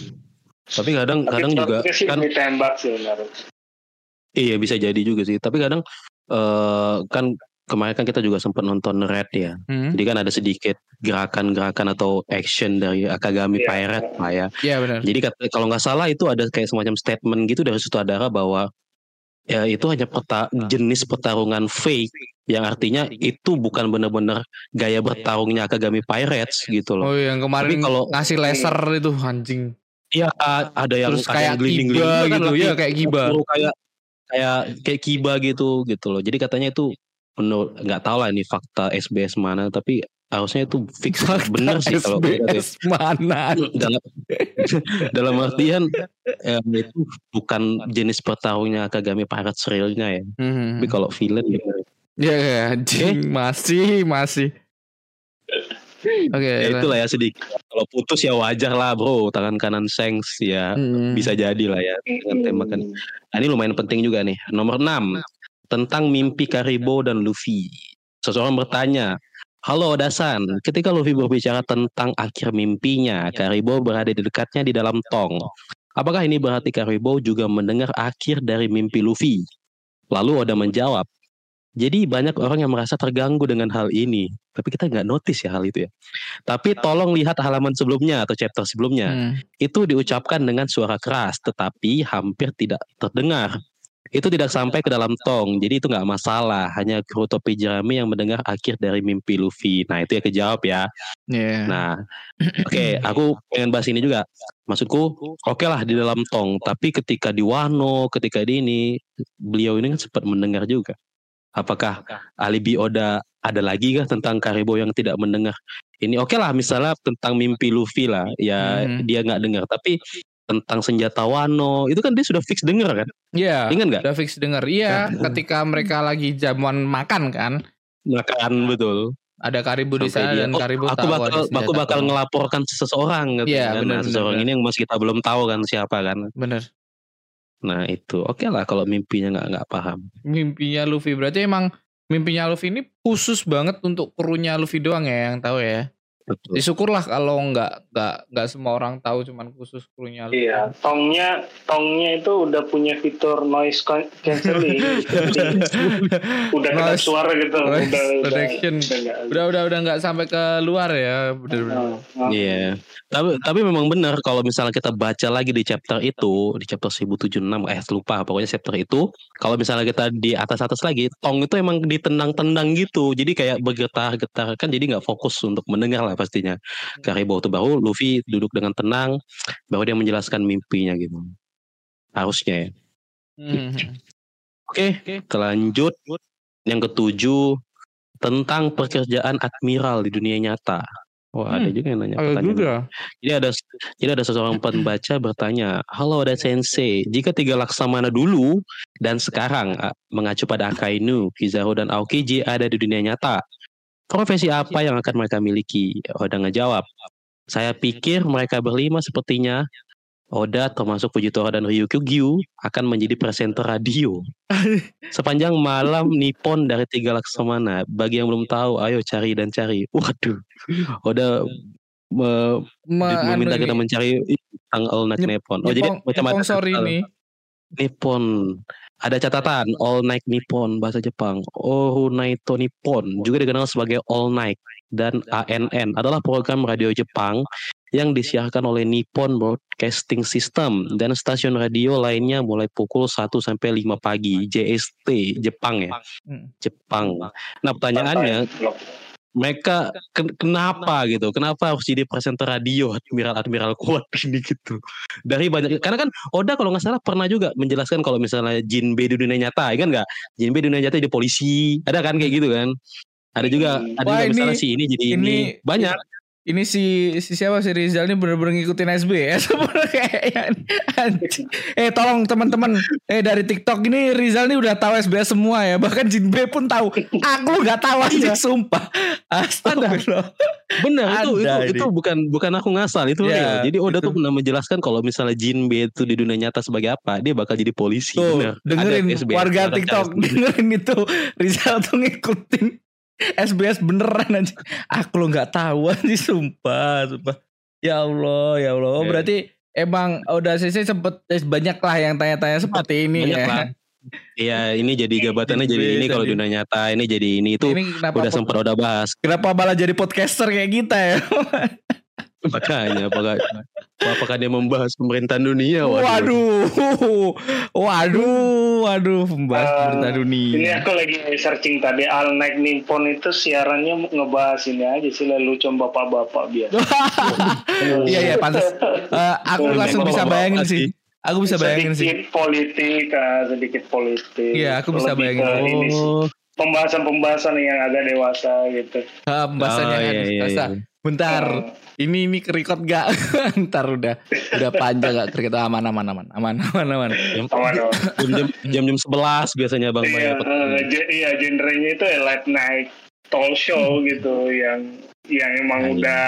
Tapi kadang Tapi kadang juga sih kan ditembak sih iya bisa jadi juga sih. Tapi kadang eh kan kemarin kan kita juga sempat nonton Red ya. Hmm. Jadi kan ada sedikit gerakan-gerakan atau action dari Akagami Iya. Pirate lah ya. Iya benar. Jadi kalau nggak salah itu ada kayak semacam statement gitu dari sutradara bahwa ya itu hanya peta, jenis pertarungan fake yang artinya itu bukan benar-benar gaya bertarungnya Akagami Pirates gitu loh. Oh yang kemarin Tapi kalau- ngasih laser itu anjing. Iya ada yang Terus kayak glinding-glinding kiba kan gitu ya kayak kiba. kayak kayak kayak kiba gitu gitu loh. Jadi katanya itu menurut nggak tahu lah ini fakta SBS mana tapi harusnya itu fix *laughs* bener sih kalau SBS mana? *laughs* dalam *laughs* dalam artian ya, itu bukan jenis pertarungnya Kagami Pirates realnya ya. Hmm. Tapi kalau villain ya, Ya, ya anjing masih masih. Oke. ya itulah ya sedikit. Kalau putus ya wajar lah bro. Tangan kanan Sengs ya Hmm. bisa jadi lah ya dengan tembakan. Nah, ini lumayan penting juga nih. Nomor 6 tentang mimpi Karibo dan Luffy. Seseorang bertanya, Halo Dasan, ketika Luffy berbicara tentang akhir mimpinya, Karibo berada di dekatnya di dalam tong. Apakah ini berarti Karibo juga mendengar akhir dari mimpi Luffy? Lalu Oda menjawab, jadi banyak orang yang merasa terganggu dengan hal ini. Tapi kita nggak notice ya hal itu ya. Tapi tolong lihat halaman sebelumnya atau chapter sebelumnya Hmm. itu diucapkan dengan suara keras tetapi hampir tidak terdengar. Itu tidak sampai ke dalam tong. Jadi itu nggak masalah. Hanya kru topi jerami yang mendengar akhir dari mimpi Luffy. Nah itu ya kejawab ya. Iya. Nah, oke, aku pengen bahas ini juga. Maksudku, oke lah di dalam tong, tapi ketika di Wano, ketika di ini, beliau ini kan sempat mendengar juga. Apakah alibi Oda ada lagi kah tentang Karibo yang tidak mendengar? Ini oke lah, misalnya tentang mimpi Luffy lah, ya Mhm. dia nggak dengar. Tapi tentang senjata Wano, itu kan dia sudah fix dengar kan? Iya. Ingat nggak? Udah fix denger. Iya, ketika mereka lagi jamuan makan kan, Makan betul. ada karibu di sana dia, dan "Oh, karibu aku tahu bakal aku bakal Wano." ngelaporkan seseorang gitu Iya, kan. benar, nah, benar, seseorang benar. ini yang masih kita belum tahu kan siapa kan. Bener. Nah itu oke lah kalau mimpinya nggak nggak paham. Mimpinya Luffy berarti emang mimpinya Luffy ini khusus banget untuk krunya Luffy doang ya yang tahu ya. Betul. Ya, syukurlah kalau nggak nggak nggak semua orang tahu cuman khusus krunya. Iya, tongnya tongnya itu udah punya fitur noise can- cancelling. *laughs* Udah Noise- suara gitu. noise udah, udah, reduction. udah nggak- Udah udah udah nggak sampai ke luar ya, bener-bener. Nah, nah. Iya. Tapi tapi memang benar kalau misalnya kita baca lagi di chapter itu, di chapter 1076 eh lupa pokoknya chapter itu, kalau misalnya kita di atas-atas lagi, tong itu emang ditendang-tendang gitu. Jadi kayak bergetar-getar kan jadi nggak fokus untuk mendengar lah pastinya. Karibo itu baru Luffy duduk dengan tenang, baru dia menjelaskan mimpinya gitu. Harusnya ya. Hmm. Oke, kita lanjut. Yang ketujuh tentang pekerjaan admiral di dunia nyata. Wah, ada Hmm, juga yang nanya Ada pertanyaan. juga. Jadi ada jadi ada seseorang pembaca bertanya, "Halo ada sensei, jika tiga laksamana dulu dan sekarang mengacu pada Akainu, Kizaru dan Aokiji ada di dunia nyata, profesi apa yang akan mereka miliki?" Oda ngejawab, "Saya pikir mereka berlima sepertinya Oda termasuk Fujitora dan Ryukyu akan menjadi presenter radio. *laughs* Sepanjang malam Nippon dari tiga laksamana. Bagi yang belum tahu, ayo cari dan cari. Waduh, Oda me- Me- meminta anu kita ini, mencari tentang All Night Nyep- Nippon. Oh jadi Nyepong- macam Nyepong sorry nih. Nippon. Ada catatan All Night Nippon bahasa Jepang. Oru Naito Nippon juga dikenal sebagai All Night dan ANN adalah program radio Jepang yang disiarkan oleh Nippon Broadcasting System dan stasiun radio lainnya mulai pukul 1 sampai 5 pagi JST Jepang ya. Hmm. Jepang. Nah, pertanyaannya mereka ken- kenapa gitu? Kenapa harus jadi presenter radio admiral admiral kuat *laughs* ini gitu? Dari banyak karena kan Oda kalau nggak salah pernah juga menjelaskan kalau misalnya Jinbe di dunia nyata ya kan nggak? Jinbe di dunia nyata jadi polisi ada kan kayak gitu kan? Ada juga ada juga ini- misalnya si ini jadi ini, ini- banyak Ini si si siapa si Rizal ini bener-bener ngikutin SBS *laughs* kayak anjing. Eh tolong teman-teman eh dari TikTok ini Rizal ini udah tahu SBS semua ya bahkan Jinbe pun tahu. Aku nggak tahu aja sumpah. Astagfirullah. benar itu Ada itu ini. itu bukan bukan aku ngasal itu Ya, real jadi Oda itu. tuh pernah menjelaskan kalau misalnya Jinbe itu di dunia nyata sebagai apa dia bakal jadi polisi Tuh, dengerin warga TikTok, dengerin itu Rizal tuh ngikutin SBS beneran aja. Aku lo nggak tahu aja sumpah, sumpah. Ya Allah, ya Allah. Oh, berarti emang udah sih sempet eh, banyak lah yang tanya-tanya seperti ini Banyak ya. lah. Iya, ini jadi jabatannya jadi ini kalau Jadi- dunia nyata, ini jadi ini itu Ini udah sempat udah bahas. kenapa malah jadi podcaster kayak kita ya? *laughs* Makanya apakah apakah dia membahas pemerintahan dunia? Waduh, waduh, waduh, pembahas Eh, pemerintahan dunia. Ini aku lagi searching tadi All Night Nippon itu siarannya ngebahas ini aja sih lucu bapak-bapak biasa. *laughs* Iya iya pantas. Eh, aku langsung bisa bayangin sih. Aku bisa bayangin sih. sedikit politik, ah, sedikit politik. Iya, aku bisa Lebih bayangin. Oh, Pembahasan-pembahasan yang agak dewasa gitu. Ah, Pembahasannya oh, kan iya, iya, biasa. iya. Bentar, Eh, ini ini kerikot gak? *laughs* Ntar udah udah panjang gak kerikot aman aman aman aman aman aman. aman, aman. Jam-jam jam-jam 11 biasanya Bang Iya, Bay. eh, ge- iya genrenya itu ya late night talk show gitu yang yang emang Ah, iya. udah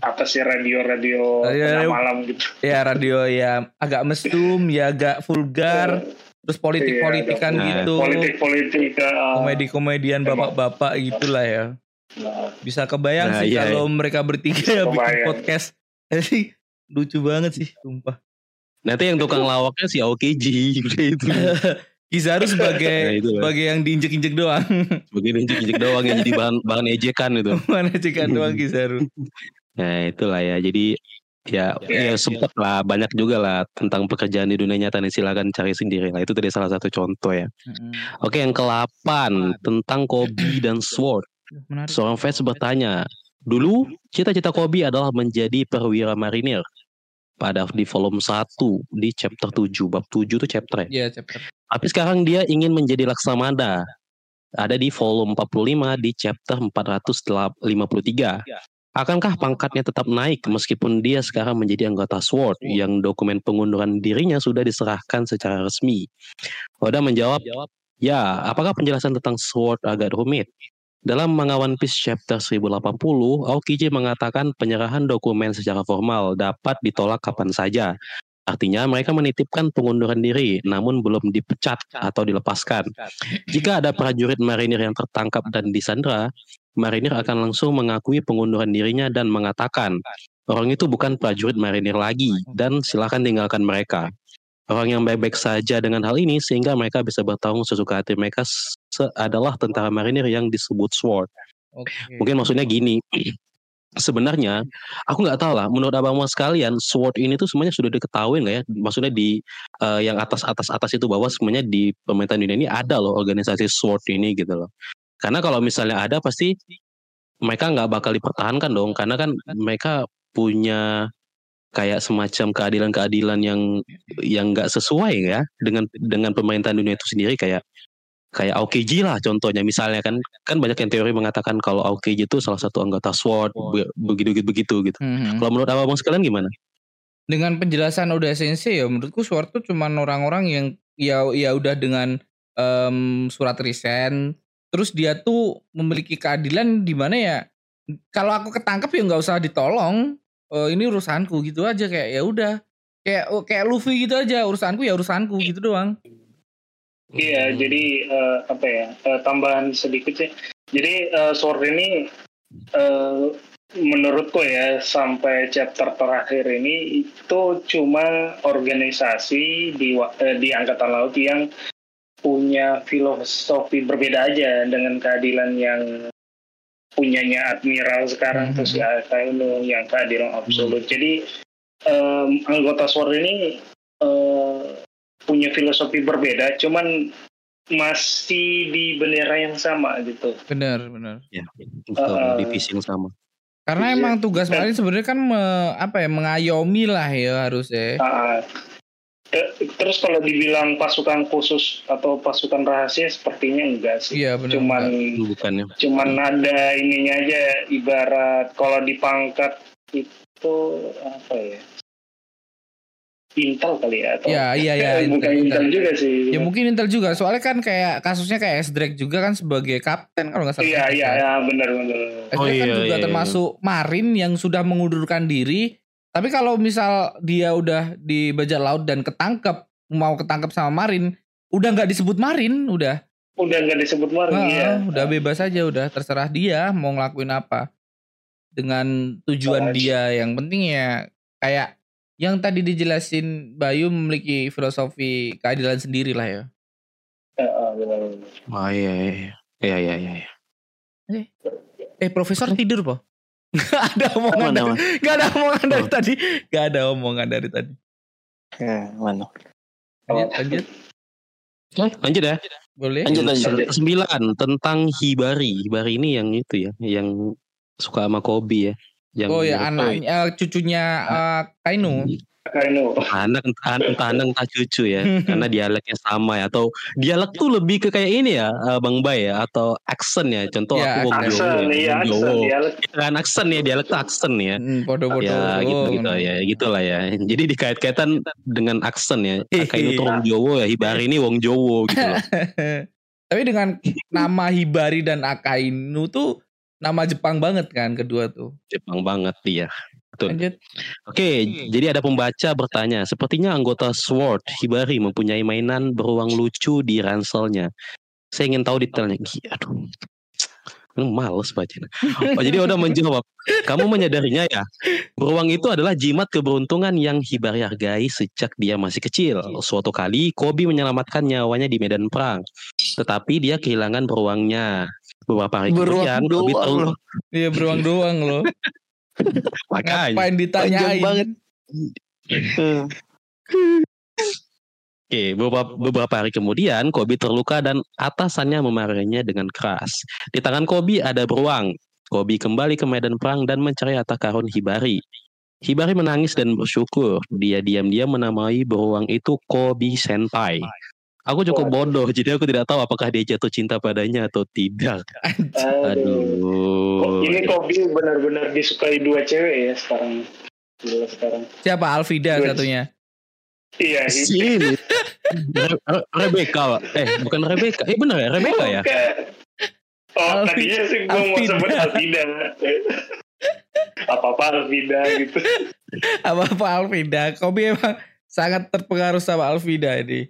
apa sih radio-radio Radio- tengah malam gitu. Ya radio ya agak mesum, ya agak vulgar, terus politik-politikan Iya, gitu. Politik-politik uh, Komedi-komedian bapak-bapak gitulah ya. Bisa kebayang Nah, sih iya, kalau mereka bertiga bikin Kebayang. podcast. *laughs* Jadi lucu banget sih, sumpah. Nanti yang tukang lawaknya si udah itu. *laughs* Kizaru sebagai *laughs* Nah, itu sebagai yang diinjek-injek doang. Sebagai injek-injek doang yang jadi bahan bahan ejekan itu. Mana cekan doang Kizaru. Nah, itulah ya. Jadi Ya, ya sempat lah banyak juga lah tentang pekerjaan di dunia nyata nih silakan cari sendiri lah itu tadi salah satu contoh ya. Mm-mm. Oke yang ke-8 tentang Kobe dan Sword. Menarik. Seorang fans bertanya, dulu cita-cita Kobe adalah menjadi perwira marinir. Pada di volume 1 di chapter 7, bab 7 itu chapter ya. Iya, chapter. Tapi sekarang dia ingin menjadi laksamana. Ada di volume 45 di chapter 453. Akankah pangkatnya tetap naik meskipun dia sekarang menjadi anggota SWORD yang dokumen pengunduran dirinya sudah diserahkan secara resmi? Oda menjawab, ya apakah penjelasan tentang SWORD agak rumit? Dalam manga One Piece chapter 1080, Aokiji mengatakan penyerahan dokumen secara formal dapat ditolak kapan saja. Artinya mereka menitipkan pengunduran diri namun belum dipecat atau dilepaskan. Jika ada prajurit marinir yang tertangkap dan disandra, marinir akan langsung mengakui pengunduran dirinya dan mengatakan orang itu bukan prajurit marinir lagi dan silakan tinggalkan mereka. Orang yang baik-baik saja dengan hal ini sehingga mereka bisa bertanggung sesuka hati mereka adalah tentara marinir yang disebut SWORD. Oke. Mungkin maksudnya gini, sebenarnya aku nggak tahu lah. Menurut abang sekalian, SWORD ini tuh semuanya sudah diketahui nggak ya? Maksudnya di eh, yang atas atas atas itu bahwa semuanya di pemerintahan dunia ini ada loh organisasi SWORD ini gitu loh. Karena kalau misalnya ada pasti mereka nggak bakal dipertahankan dong, karena kan mereka punya kayak semacam keadilan-keadilan yang yang nggak sesuai ya dengan dengan pemerintahan dunia itu sendiri kayak kayak Aokiji lah contohnya misalnya kan kan banyak yang teori mengatakan kalau Aokiji itu salah satu anggota SWORD be- begitu begitu gitu. Mhm. Kalau menurut abang sekalian gimana? dengan penjelasan Oda Sensei ya menurutku Sword tuh cuman orang-orang yang ya ya udah dengan em, surat resign terus dia tuh memiliki keadilan di mana ya kalau aku ketangkep ya nggak usah ditolong Eh, ini urusanku gitu aja kayak ya udah kayak oh, kayak Luffy gitu aja urusanku ya urusanku gitu doang Iya, jadi eh, apa ya? eh, tambahan sedikit sih. Jadi eh, Sword ini eh, menurutku ya sampai chapter terakhir ini itu cuma organisasi di eh, di angkatan laut yang punya filosofi berbeda aja dengan keadilan yang punyanya admiral sekarang Mhm. terus ya Kaino yang keadilan absolut. Jadi em, anggota SWORD ini eh, punya filosofi berbeda, cuman masih di bendera yang sama gitu. bener bener Betul, Uh, divisi yang sama. karena Iya, emang tugas Marin sebenarnya kan me- apa ya mengayomi lah ya harusnya eh, terus kalau dibilang pasukan khusus atau pasukan rahasia sepertinya enggak sih. iya bener cuman Itu bukannya. cuman ada ininya aja ibarat kalau dipangkat itu apa ya? Intel kali ya atau ya iya *laughs* ya Eh, bukan Intel, Intel Intel. juga sih. Ya mungkin Intel juga, soalnya kan kayak kasusnya kayak S Drake juga kan sebagai kapten kalau nggak salah. Iya iya ya, benar benar. S Oh, Drake kan iya, juga iya, iya. termasuk marin yang sudah mengundurkan diri. Tapi kalau misal dia udah di bajak laut dan ketangkep, mau ketangkep sama marin, udah nggak disebut marin, udah. Udah nggak disebut marin Heeh, ya. udah bebas aja, udah terserah dia mau ngelakuin apa. Dengan tujuan Oh, dia yang penting ya kayak yang tadi dijelasin Bayu memiliki filosofi keadilan sendiri lah ya. Heeh, benar, benar. Oh iya iya. Iya iya iya. iya. Eh profesor tidur po? *laughs* Gak ada omongan Mana, dari, Mas? gak ada omongan dari Oh. tadi. Gak ada omongan dari tadi. Ya, mana? Lanjut, lanjut. Lanjut ya. Boleh. Lanjut, lanjut. Lanjut. Sembilan tentang Hibari. Hibari ini yang itu ya, yang suka sama Kobe ya. Yang Oh ya anaknya eh, cucunya eh, Kainu. Kainu. anak entah entah anak entah cucu ya. *laughs* Karena dialeknya sama ya. Atau dialek tuh lebih ke kayak ini ya eh, Bang Bay ya atau aksen ya. Contoh Ya, aku Wong aksen, ya, iya aksen, dialek. kan aksen ya dialek tuh aksen ya. Hmm, podo-podo. ya gitu gitu ya gitulah ya. Jadi dikait-kaitan dengan aksen ya. Kayak itu Wong Jowo ya Hibari ini Wong Jowo gitu loh. *laughs* Tapi dengan nama Hibari dan Akainu tuh nama Jepang banget kan kedua tuh. Jepang banget dia betul Lanjut. Oke, jadi ada pembaca bertanya, sepertinya anggota SWORD Hibari mempunyai mainan beruang lucu di ranselnya. Saya ingin tahu detailnya. Aduh, males bacanya. Oh, jadi udah menjawab, kamu menyadarinya ya, beruang itu adalah jimat keberuntungan yang Hibari hargai sejak dia masih kecil. Suatu kali, Kobi menyelamatkan nyawanya di medan perang, tetapi dia kehilangan beruangnya. Beberapa hari Beruang kemudian, doang tahu loh. Iya beruang *laughs* doang loh. Makanya. Ngapain ditanyain? Banget. Hmm. Oke, beberapa, beberapa hari kemudian Kobi terluka dan atasannya memarahinya dengan keras. Di tangan Kobi ada beruang. Kobi kembali ke medan perang dan mencari harta karun Hibari. Hibari menangis dan bersyukur. Dia diam-diam menamai beruang itu Kobi Senpai. Aku cukup bodoh, jadi aku tidak tahu apakah dia jatuh cinta padanya atau tidak. Aduh. Kok Aduh. ini Kobe benar-benar disukai dua cewek ya sekarang. Gila sekarang. Siapa Alvida Good. satunya? Iya, Si ini. Re- Re- Rebecca, Pak. eh bukan Rebecca, eh benar ya Rebecca ya. Oh, Alvi- tadinya sih gue mau sebut Alvida. Apa-apa Alvida gitu. Apa apa Alvida? Kobe emang sangat terpengaruh sama Alvida ini.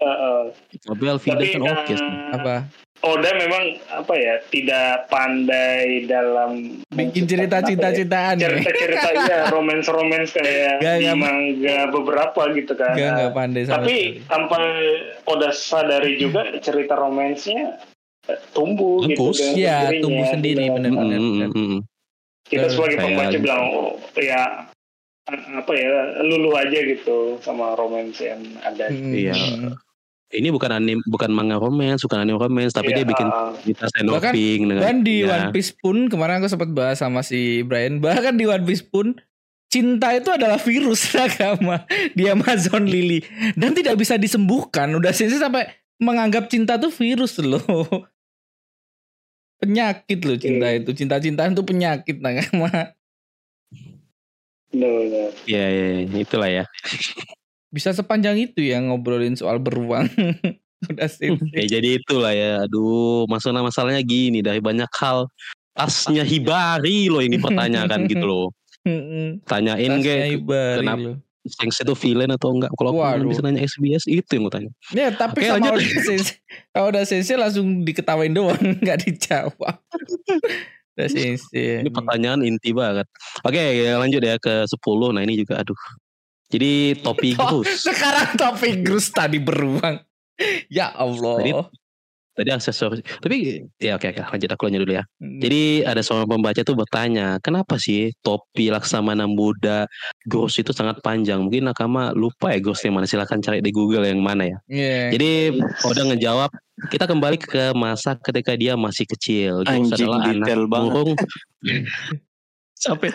Heeh. Tapi Alvida kan oke. Apa? Oda memang apa ya tidak pandai dalam Bikin cerita ya, cinta-cintaan ya? cerita-cerita *laughs* ya romance-romance kayak Gak, di gak. manga beberapa gitu kan. Gak gak pandai sama Tapi sekali. tanpa Oda sadari juga cerita romansnya eh, tumbuh gitu Bagus. dengan Iya, sendirinya. tumbuh sendiri, Gitu. bener. Mm, benar, mm, benar. mm, mm. Kita sebagai pembaca bilang oh ya apa ya lulu aja gitu sama romance yang ada. Hmm, Iya. Ini bukan anime, bukan manga romance, bukan anime romance, tapi Iya, dia bikin ah, cerita sendoping dengan Bahkan di ya. One Piece pun kemarin aku sempat bahas sama si Brian. *laughs* Bahkan di One Piece pun cinta itu adalah virus *laughs* agama di Amazon Lily dan tidak bisa disembuhkan. Udah sih sampai menganggap cinta tuh virus loh. *laughs* Penyakit loh cinta Iya. itu. Cinta-cintaan tuh penyakit agama. bener, bener. Iya, iya, iya, itulah ya. Bisa sepanjang itu ya ngobrolin soal beruang. *laughs* Udah sih. Ya jadi itulah ya. Aduh, masalah masalahnya gini dari banyak hal tasnya Hibari loh yang dipertanyakan gitu loh. *laughs* Tanyain ge kenapa- loh. Sengs itu villain atau enggak? Kalau aku bisa nanya SBS itu yang gue tanya. Ya tapi Oke, sama udah sensei, kalau udah sensei langsung diketawain doang, *laughs* nggak dijawab. udah sensei. Ini pertanyaan inti banget. Oke, lanjut ya ke 10. Nah, ini juga aduh. Jadi topi Grus. Sekarang topik Grus tadi beruang. Ya Allah. Tadi- Tadi aksesoris. Tapi ya oke oke lanjut aku lanjut dulu ya. Hmm. Jadi ada seorang pembaca tuh bertanya, kenapa sih topi Laksamana Buddha Grus itu sangat panjang? Mungkin Nakama lupa ya Grus yang mana. Silahkan cari di Google yang mana ya. Iya. Jadi Oda ngejawab, kita kembali ke masa ketika dia masih kecil. Grus Anjing, adalah anak detail banget. burung. *laughs* Sampai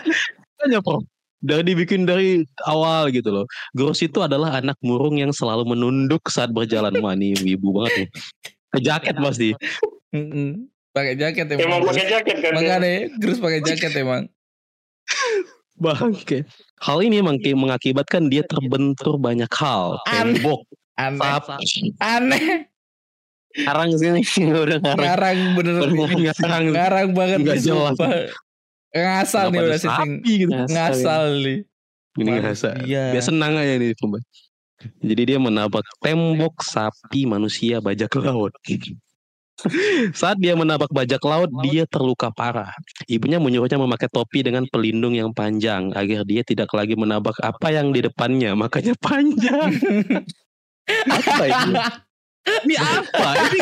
tanya Prof. Dari dibikin dari awal gitu loh. Grus itu adalah anak murung yang selalu menunduk saat berjalan. Wah ini wibu banget nih. Ke jaket pasti. Pakai jaket Emang emang. pakai jaket kan? Makanya Grus pakai jaket emang. Bangke. Hal ini emang kayak mengakibatkan dia terbentur banyak hal. Aneh. Tembok, Aneh. sapi, Aneh. Ngarang sini *laughs* udah ngarang. Ngarang bener. ngarang. Ngarang banget nih, jelas. Ngasal nih udah sapi gitu. Ngasal nih. Ini ngerasa. Iya. Biar senang aja nih pembaca. Jadi dia menabrak tembok sapi manusia bajak laut. *laughs* Saat dia menabrak bajak laut, dia terluka parah. Ibunya menyuruhnya memakai topi dengan pelindung yang panjang agar dia tidak lagi menabrak apa yang di depannya, makanya panjang. *laughs* apa ini? Ini apa? Ini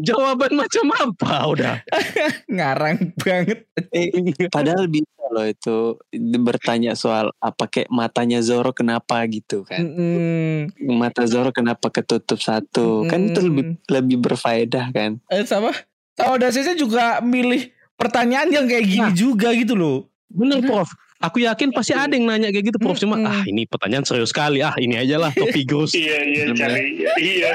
jawaban macam apa? Udah. *laughs* Ngarang banget. Eh, padahal bisa loh itu bertanya soal apa kayak matanya Zoro kenapa gitu kan. Mm-mm. Mata Zoro kenapa ketutup satu? Kan itu lebih lebih berfaedah kan. Eh, sama sama Dasesnya juga milih pertanyaan yang kayak gini juga gitu loh. Bener Prof. Aku yakin pasti ada yang nanya kayak gitu Prof. Cuma ah ini pertanyaan serius sekali. Ah ini aja lah *laughs* topi Gus. Iya iya cari iya.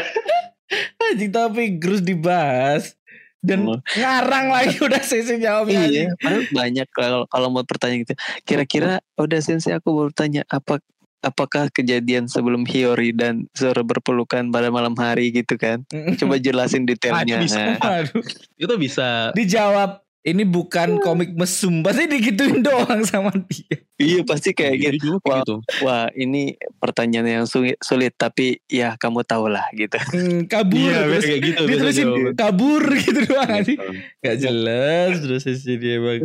Anjing tapi Grus dibahas dan Oh. ngarang lagi *laughs* udah sesi jawabnya. Iya, padahal banyak kalau kalau mau pertanyaan gitu. Kira-kira udah sensei aku mau tanya apa apakah kejadian sebelum Hiyori dan Zoro berpelukan pada malam hari gitu kan? Coba jelasin detailnya. Ah, bisa. Nah, Aduh, Itu bisa dijawab ini bukan komik mesum pasti digituin doang sama dia. iya pasti kayak gitu. Wah. gitu. Wah ini pertanyaan yang sulit, sulit tapi ya kamu tahu lah gitu. Hmm, kabur Iya, terus kayak gitu. diterusin kabur gitu doang jawaban. anjing. Gak jelas terus sesi dia bang.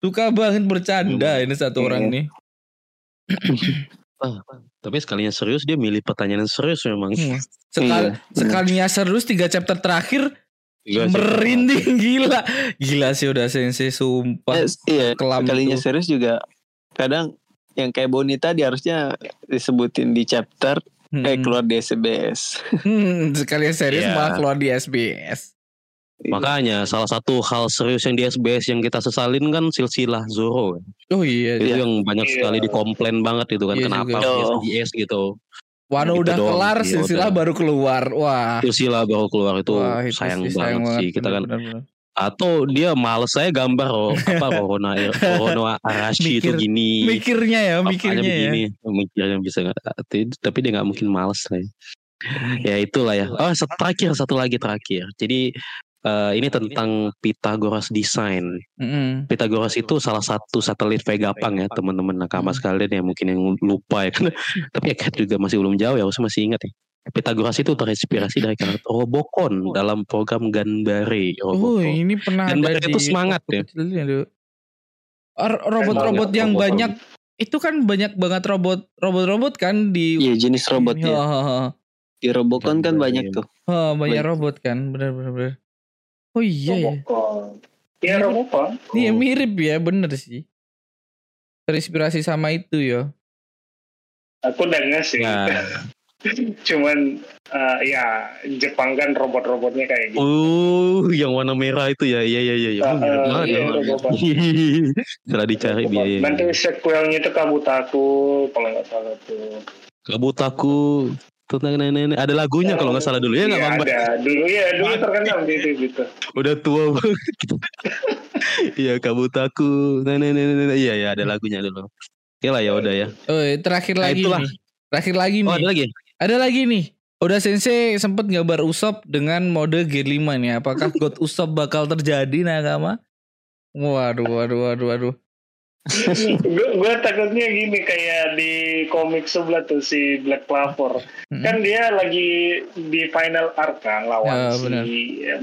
Suka banget bercanda ini satu Iya. orang nih. Tapi sekalinya serius dia milih pertanyaan yang serius memang. Hmm. Sekal, Iya, sekalinya serius tiga chapter terakhir Iya sih. merinding gila. Gila sih udah sensei sumpah. Eh, iya, Kelam kalinya tuh. serius juga kadang yang kayak Bonita dia harusnya disebutin di chapter Hmm. kayak keluar di SBS. *laughs* Hmm, sekalian serius Iya. malah keluar di SBS. Makanya salah satu hal serius yang di SBS yang kita sesalin kan silsilah Zoro. Oh iya. Itu Iya. yang banyak Iya. sekali dikomplain banget itu kan Iya kenapa juga. Oh. di S gitu. Wano Gitu udah doang kelar, silsilah baru keluar. Wah. Silsilah baru keluar itu Wah, itu sayang, sih, banget sih kita kan atau dia males saya gambar oh, apa Rorona Rorona *laughs* Arashi itu Mikir- gini. Mikirnya ya, mikirnya ya. begini mikirnya bisa tapi, dia nggak mungkin males lah ya. ya itulah ya. Oh terakhir satu lagi terakhir. Jadi eh, ini tentang Pythagoras design Mm-mm. Pythagoras itu salah satu satelit Vegapunk ya teman-teman nakama Hmm. sekalian yang mungkin yang lupa ya kan *laughs* tapi ya Kat juga masih belum jauh ya harusnya masih ingat ya Pythagoras itu terinspirasi dari karakter Robocon dalam program Ganbare Oh, ini pernah di itu semangat ya. Ar- Robot-robot yang robot-robot. banyak itu kan banyak banget robot robot-robot kan di Iya jenis robotnya. Ha. Di Robocon kan banyak dari- tuh. Ha, banyak Banyak. robot kan, benar-benar. Oh iya ya. Robocon. Iya Robocon. Iya Oh. mirip ya, bener sih. Terinspirasi sama itu ya. Aku udah nggak sih. Ya. *laughs* Cuman eh, ya Jepang kan robot-robotnya kayak gitu. Oh, yang warna merah itu ya, iya iya iya, iya. Oh, Ah, mirip ah, iya, ya. Setelah *laughs* dicari biaya. Nanti sequelnya itu Kabutaku kalau nggak salah tuh. Kabutaku tentang nenek ada lagunya kalau nggak salah dulu ya nggak Iya, Bang? Bang? ada. Dulu ya, dulu terkenal gitu gitu. Udah tua banget. *laughs* Iya Kabutaku nenek nenek nenek. Iya ya ada lagunya dulu. Oke lah ya udah ya. Oh, terakhir Nah, lagi itulah. nih. Terakhir lagi Oh nih. ada lagi. Ada lagi nih. Udah Sensei sempat gambar Usop dengan mode G5 nih. Apakah God Usop bakal terjadi Nakama? Waduh, waduh, waduh, waduh. Gue takutnya gini kayak di komik sebelah tuh si Black Clover Mm-mm. kan dia lagi di final arc kan lawan Ya, si benar.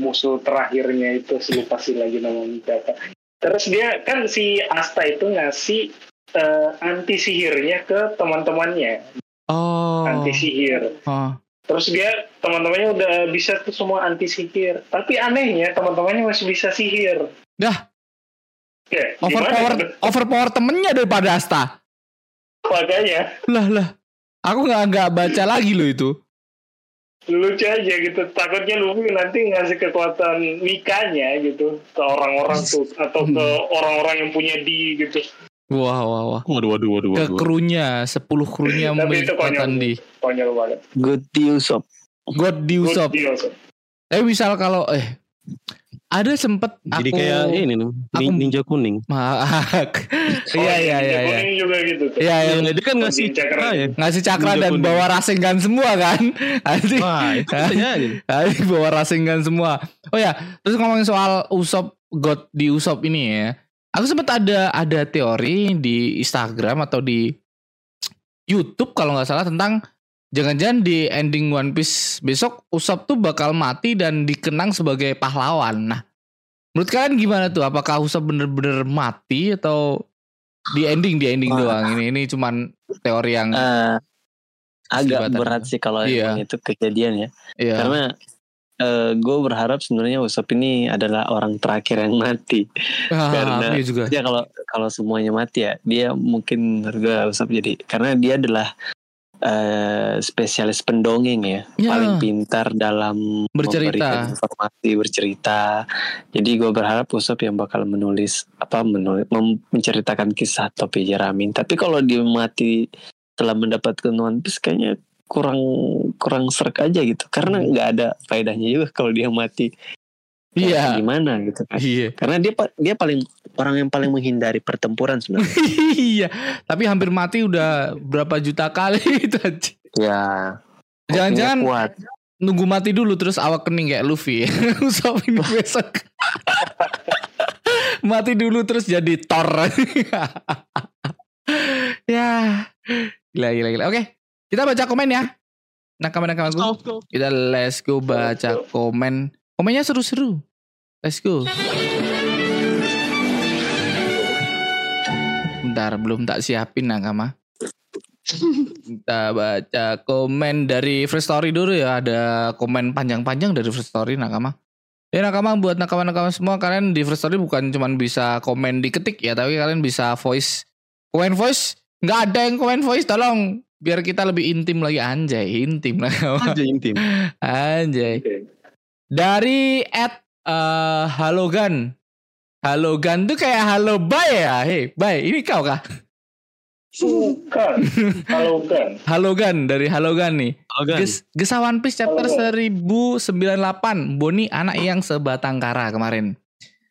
musuh terakhirnya itu si lupa sih lagi namanya siapa terus dia kan si Asta itu ngasih eh, anti sihirnya ke teman-temannya Oh. anti sihir oh. terus dia teman-temannya udah bisa tuh semua anti sihir tapi anehnya teman-temannya masih bisa sihir Dah. Ya Overpower gimana overpower temennya daripada Asta. makanya Lah lah. Aku nggak nggak baca lagi loh itu. lucu aja gitu takutnya Luffy nanti ngasih kekuatan Mikanya gitu ke orang-orang tuh atau ke orang-orang yang punya di gitu Wah wah wah. Waduh waduh waduh Ke waduh. krunya 10 krunya Tapi itu memiliki konyol. kekuatan di konyol banget Good Usop. God di Good Usop. deal, so. Eh misal kalau eh ada sempet Jadi aku kayak ini nih aku- ninja kuning. Oh, *laughs* Iya iya iya iya. Kuning juga gitu tuh Iya iya. Yang dia kan ngasih cakra ya. Ngasih cakra Ninja dan kuning. bawa rasengan semua kan. *laughs* Nanti Wah itu. Nanti bawa rasengan semua. Oh ya, terus ngomongin soal Usop God di Usop ini ya. Aku sempat ada ada teori di Instagram atau di YouTube kalau nggak salah tentang jangan-jangan di ending One Piece besok Usop tuh bakal mati dan dikenang sebagai pahlawan. Nah, menurut kalian gimana tuh? Apakah Usop bener-bener mati atau di ending di ending Wah. doang? Ini ini cuman teori yang Eh, agak berat sih kalau Iya. itu kejadian ya. ya. Karena gue berharap sebenarnya Usop ini adalah orang terakhir yang mati. Ah, *laughs* karena- iya juga. Ya kalau kalau semuanya mati ya dia mungkin menurut gue Usop jadi karena dia adalah eh, spesialis pendongeng ya, Ya. paling pintar dalam Bercerita. memberikan informasi bercerita. Jadi gue berharap Usop yang bakal menulis apa menulis mem- menceritakan kisah topi Jeramin. Tapi kalau dia mati setelah mendapatkan One Piece kayaknya kurang kurang serk aja gitu karena nggak ada faedahnya juga kalau dia mati Iya. gimana gitu kan Iya. karena dia dia paling orang yang paling menghindari pertempuran sebenarnya *laughs* iya, tapi hampir mati udah berapa juta kali *laughs* itu aja. ya Jangan-jangan nunggu mati dulu terus awak kening kayak Luffy. *laughs* Usop ini besok. mati dulu terus jadi Thor. ya. Gila gila gila. Oke, kita baca komen ya. Nakama-nakamaku. Kita let's go baca komen. Komennya seru-seru. Let's go. Bentar, belum tak siapin nakama. Kita baca komen dari First Story dulu ya. Ada komen panjang-panjang dari First Story nakama. Ya nakama buat nakama-nakama semua kalian di First Story bukan cuma bisa komen diketik ya, tapi kalian bisa voice Komen voice nggak ada yang komen voice tolong biar kita lebih intim lagi anjay intim lah Aja intim. *laughs* anjay Oke. dari at eh, Halogan Halogan tuh kayak halo bye ya hei bye ini kau kah Bukan. Halo kan. *laughs* Halogan dari Halogan nih Oh, kan? Ges, Gesah One Piece chapter Halo. 1098 Boni anak yang sebatang kara kemarin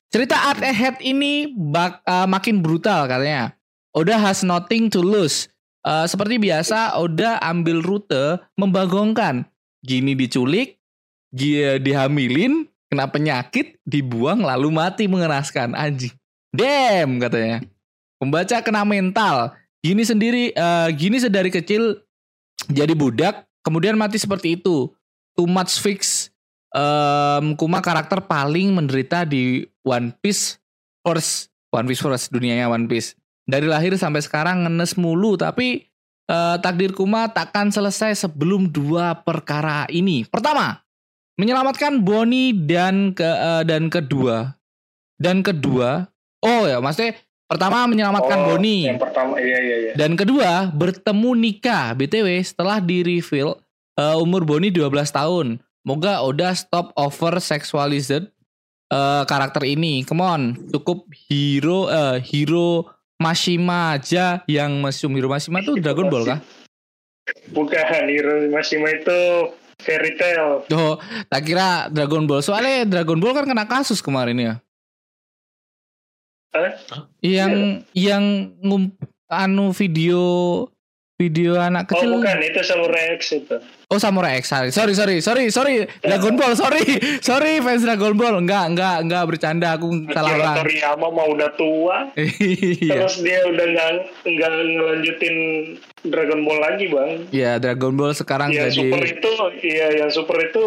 Cerita Art Ahead ini bak, eh, makin brutal katanya Oda has nothing to lose Eh, Seperti biasa Oda ambil rute membagongkan Gini diculik Dia dihamilin Kena penyakit Dibuang lalu mati mengenaskan Anjing Damn katanya Pembaca kena mental Gini sendiri eh, Gini sedari kecil Jadi budak kemudian mati seperti itu. Too much fix. Em, Kuma karakter paling menderita di One Piece first. One Piece first dunianya One Piece. Dari lahir sampai sekarang ngenes mulu tapi eh, takdir Kuma takkan selesai sebelum dua perkara ini. Pertama, menyelamatkan Bonnie dan ke eh, dan kedua dan kedua oh ya maksudnya pertama menyelamatkan Oh, Bonnie Yang pertama, iya iya iya. dan kedua, bertemu nikah. BTW setelah di reveal eh, umur Bonnie 12 tahun. Moga Oda stop over sexualized eh, karakter ini. Come on, cukup hero eh, hero Mashima aja yang mesum hero Mashima tuh Dragon Ball kah? Bukan, Hiro Mashima itu fairy tale. Oh, tak kira Dragon Ball. Soalnya Dragon Ball kan kena kasus kemarin ya. Hah? Yang yang ngum, anu video video anak Oh kecil. bukan, itu Samurai X itu. Oh Samurai X sorry sorry sorry sorry sorry Dragon Ball sorry *laughs* sorry fans Dragon Ball enggak enggak enggak bercanda aku salah orang Toriyama mau udah tua, *laughs* iya terus dia udah nggak nggak ngelanjutin Dragon Ball lagi bang. Iya Dragon Ball sekarang Yang jadi super itu, iya yang super itu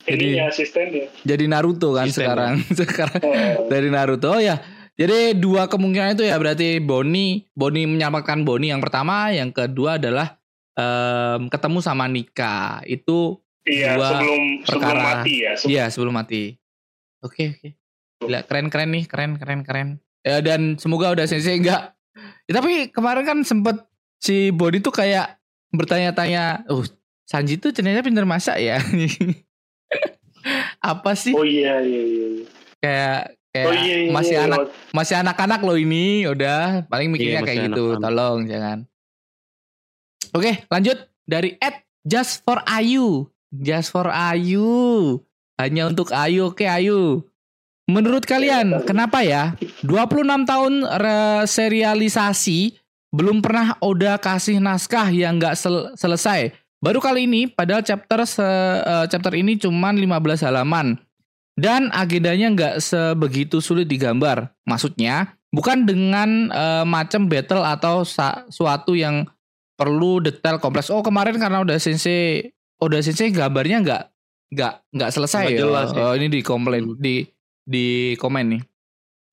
Jadi- ininya asistennya. jadi Naruto kan sekarang *laughs* sekarang Oh. dari Naruto oh ya jadi dua kemungkinan itu ya berarti Boni Boni menyelamatkan Boni yang pertama yang kedua adalah em, ketemu sama Nika itu Iya Dua sebelum sebelum perkara. mati ya. Se- Iya sebelum mati. Oke oke. Gila keren keren nih keren keren keren. Ya, dan semoga udah sensei enggak. Ya, tapi kemarin kan sempet si Body tuh kayak bertanya-tanya, oh Sanji tuh ternyata pinter masak ya. *laughs* Apa sih Oh iya iya iya. kayak kayak Oh iya iya. masih iya. anak masih anak-anak loh ini udah paling mikirnya Iya, kayak gitu anak-anak. tolong jangan oke lanjut dari Ed just for Ayu just for Ayu hanya untuk Ayu oke Ayu menurut kalian kenapa ya 26 tahun serialisasi belum pernah Oda kasih naskah yang nggak sel- selesai baru kali ini padahal chapter se- eh, chapter ini cuman 15 halaman dan agendanya nggak sebegitu sulit digambar. Maksudnya bukan dengan eh, macam battle atau suatu yang perlu detail kompleks. Oh kemarin karena udah sensei, udah sensei gambarnya nggak nggak nggak selesai. Nggak ya. jelas ya. Oh ini di komplain di di komen nih.